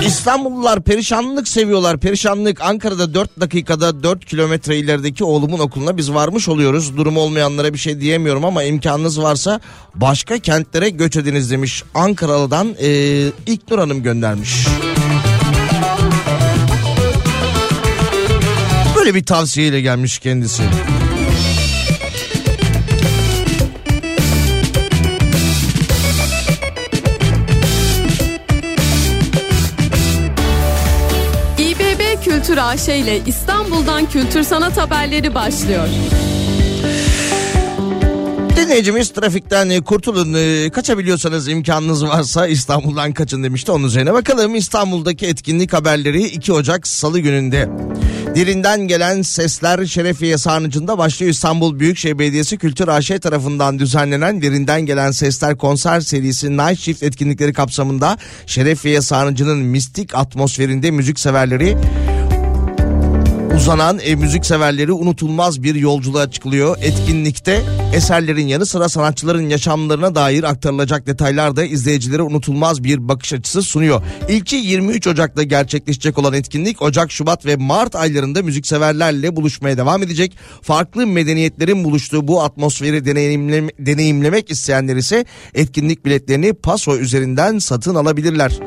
İstanbullular perişanlık seviyorlar. Perişanlık Ankara'da 4 dakikada 4 kilometre ilerideki oğlumun okuluna biz varmış oluyoruz. Durum olmayanlara bir şey diyemiyorum ama imkanınız varsa başka kentlere göç ediniz demiş. Ankaralı'dan e, İlknur Hanım göndermiş. Böyle bir tavsiyeyle gelmiş kendisi.
İBB Kültür AŞ ile İstanbul'dan kültür sanat haberleri başlıyor.
Dinleyicimiz trafikten e, kurtulun e, kaçabiliyorsanız imkanınız varsa İstanbul'dan kaçın demişti onun üzerine bakalım İstanbul'daki etkinlik haberleri 2 Ocak Salı gününde. Derinden gelen sesler Şerefiye Sarnıcı'nda başlıyor. İstanbul Büyükşehir Belediyesi Kültür AŞ tarafından düzenlenen Derinden Gelen Sesler konser serisi Night Shift etkinlikleri kapsamında Şerefiye Sarnıcı'nın mistik atmosferinde müzik severleri uzanan e, müzik severleri unutulmaz bir yolculuğa çıkılıyor. Etkinlikte eserlerin yanı sıra sanatçıların yaşamlarına dair aktarılacak detaylar da izleyicilere unutulmaz bir bakış açısı sunuyor. İlki 23 Ocak'ta gerçekleşecek olan etkinlik Ocak, Şubat ve Mart aylarında müzikseverlerle buluşmaya devam edecek. Farklı medeniyetlerin buluştuğu bu atmosferi deneyimleme, deneyimlemek isteyenler ise etkinlik biletlerini Paso üzerinden satın alabilirler.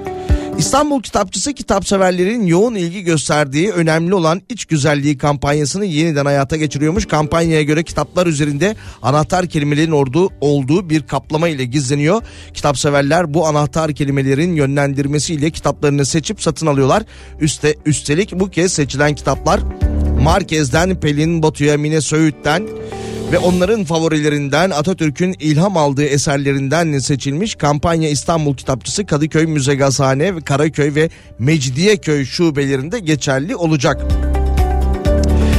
İstanbul Kitapçısı kitapseverlerin yoğun ilgi gösterdiği önemli olan iç güzelliği kampanyasını yeniden hayata geçiriyormuş. Kampanyaya göre kitaplar üzerinde anahtar kelimelerin olduğu, olduğu bir kaplama ile gizleniyor. Kitapseverler bu anahtar kelimelerin yönlendirmesiyle kitaplarını seçip satın alıyorlar. Üste, üstelik bu kez seçilen kitaplar Marquez'den Pelin Batu'ya Mine Söğüt'ten ve onların favorilerinden Atatürk'ün ilham aldığı eserlerinden seçilmiş kampanya İstanbul Kitapçısı Kadıköy Müze Gazhane Karaköy ve Mecidiyeköy şubelerinde geçerli olacak.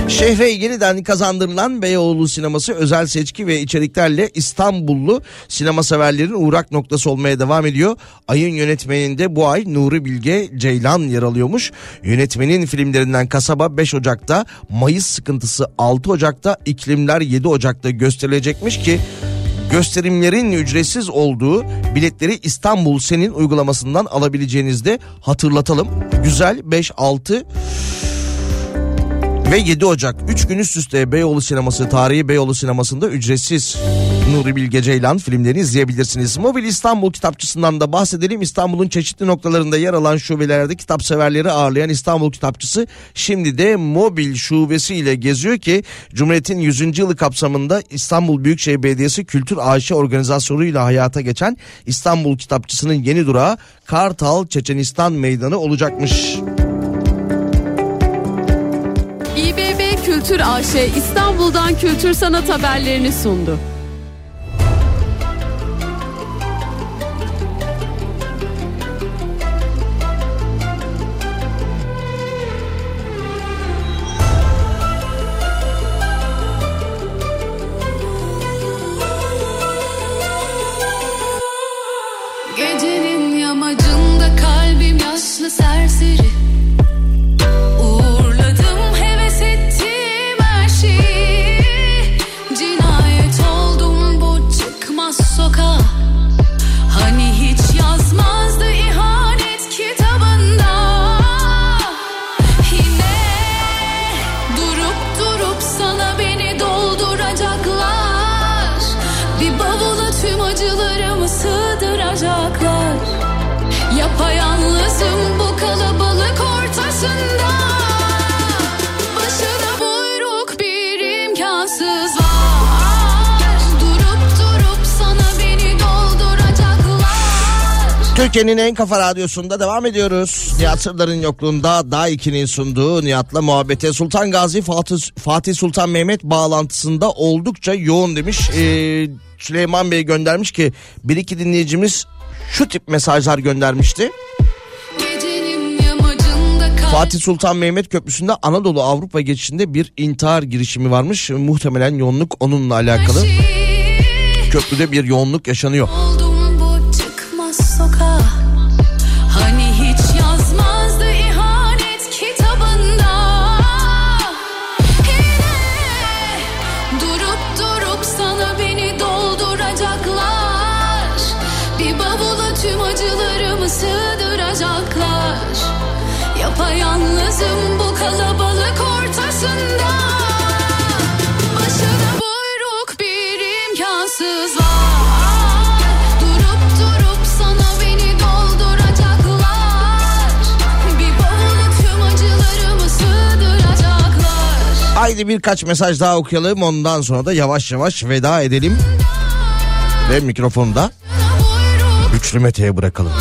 Şehre yeniden kazandırılan Beyoğlu sineması özel seçki ve içeriklerle İstanbullu sinema severlerin uğrak noktası olmaya devam ediyor. Ayın yönetmeninde bu ay Nuri Bilge Ceylan yer alıyormuş. Yönetmenin filmlerinden Kasaba 5 Ocak'ta, Mayıs Sıkıntısı 6 Ocak'ta, İklimler 7 Ocak'ta gösterilecekmiş ki gösterimlerin ücretsiz olduğu biletleri İstanbul Senin uygulamasından alabileceğinizi de hatırlatalım. Güzel 5 6 ve 7 Ocak 3 gün üst üste Beyoğlu Sineması tarihi Beyoğlu Sineması'nda ücretsiz Nuri Bilge Ceylan filmlerini izleyebilirsiniz. Mobil İstanbul kitapçısından da bahsedelim. İstanbul'un çeşitli noktalarında yer alan şubelerde kitap severleri ağırlayan İstanbul kitapçısı şimdi de mobil şubesi ile geziyor ki Cumhuriyet'in 100. yılı kapsamında İstanbul Büyükşehir Belediyesi Kültür AŞ organizasyonuyla hayata geçen İstanbul kitapçısının yeni durağı Kartal Çeçenistan Meydanı olacakmış.
İBB Kültür AŞ İstanbul'dan kültür sanat haberlerini sundu.
Türkiye'nin en kafa radyosunda devam ediyoruz. Nihat Sırdar'ın yokluğunda daha 2'nin sunduğu Nihat'la muhabbete Sultan Gazi Fatih, Fatih Sultan Mehmet bağlantısında oldukça yoğun demiş. Ee, Süleyman Bey göndermiş ki bir iki dinleyicimiz şu tip mesajlar göndermişti. Fatih Sultan Mehmet Köprüsü'nde Anadolu Avrupa geçişinde bir intihar girişimi varmış. Muhtemelen yoğunluk onunla alakalı. Köprüde bir yoğunluk yaşanıyor. Haydi birkaç mesaj daha okuyalım ondan sonra da yavaş yavaş veda edelim. Ve mikrofonu da Güçlü Mete'ye bırakalım.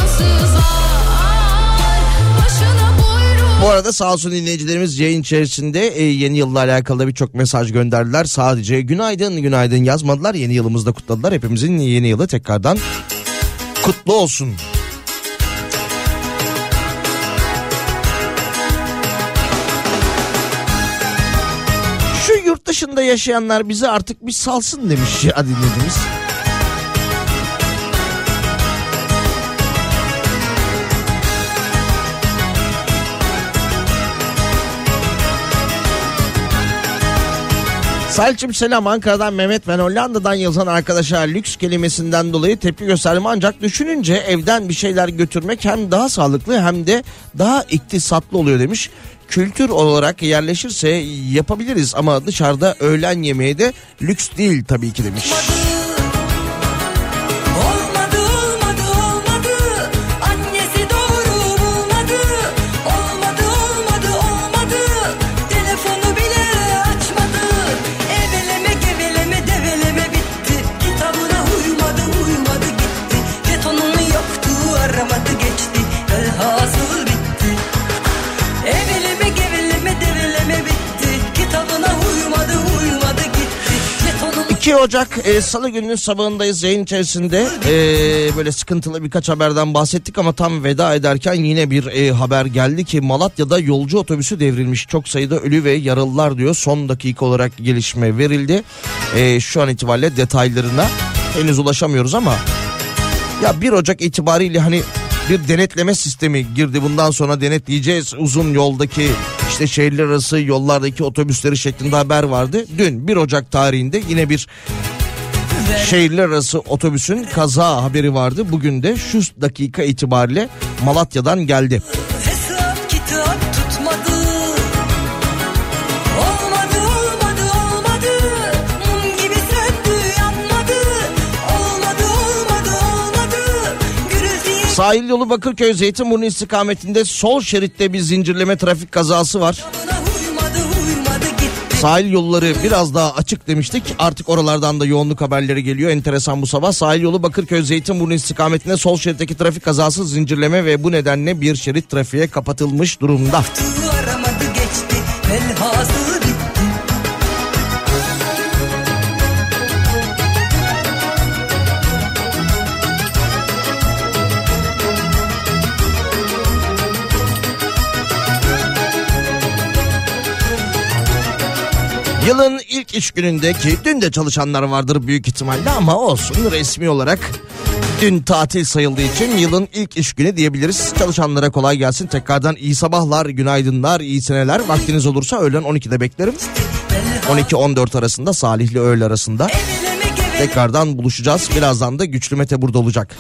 Bu arada sağ olsun dinleyicilerimiz yayın içerisinde e, yeni yılla alakalı birçok mesaj gönderdiler. Sadece günaydın günaydın yazmadılar. Yeni yılımızda kutladılar. Hepimizin yeni yılı tekrardan kutlu olsun. Dışında yaşayanlar bizi artık bir salsın demiş ya dinlediğimiz. Selçuk selam Ankara'dan Mehmet ben Hollanda'dan yazan arkadaşa lüks kelimesinden dolayı tepki gösterdim ancak düşününce evden bir şeyler götürmek hem daha sağlıklı hem de daha iktisatlı oluyor demiş. Kültür olarak yerleşirse yapabiliriz ama dışarıda öğlen yemeği de lüks değil tabii ki demiş.
Olmadı
2 Ocak e, Salı gününün sabahındayız yayın içerisinde. E, böyle sıkıntılı birkaç haberden bahsettik ama tam veda ederken yine bir e, haber geldi ki Malatya'da yolcu otobüsü devrilmiş. Çok sayıda ölü ve yaralılar diyor. Son dakika olarak gelişme verildi. E, şu an itibariyle detaylarına henüz ulaşamıyoruz ama ya 1 Ocak itibariyle hani bir denetleme sistemi girdi. Bundan sonra denetleyeceğiz uzun yoldaki işte şehirler arası yollardaki otobüsleri şeklinde haber vardı. Dün 1 Ocak tarihinde yine bir şehirler arası otobüsün kaza haberi vardı. Bugün de şu dakika itibariyle Malatya'dan geldi. Sahil yolu Bakırköy Zeytinburnu istikametinde sol şeritte bir zincirleme trafik kazası var. Sahil yolları biraz daha açık demiştik. Artık oralardan da yoğunluk haberleri geliyor. Enteresan bu sabah. Sahil yolu Bakırköy Zeytinburnu istikametinde sol şeritteki trafik kazası zincirleme ve bu nedenle bir şerit trafiğe kapatılmış durumda.
aramadı geçti
Yılın ilk iş günündeki dün de çalışanlar vardır büyük ihtimalle ama olsun resmi olarak dün tatil sayıldığı için yılın ilk iş günü diyebiliriz. Çalışanlara kolay gelsin. Tekrardan iyi sabahlar, günaydınlar, iyi seneler. Vaktiniz olursa öğlen 12'de beklerim. 12-14 arasında Salihli öğle arasında tekrardan buluşacağız. Birazdan da Güçlü Mete burada olacak.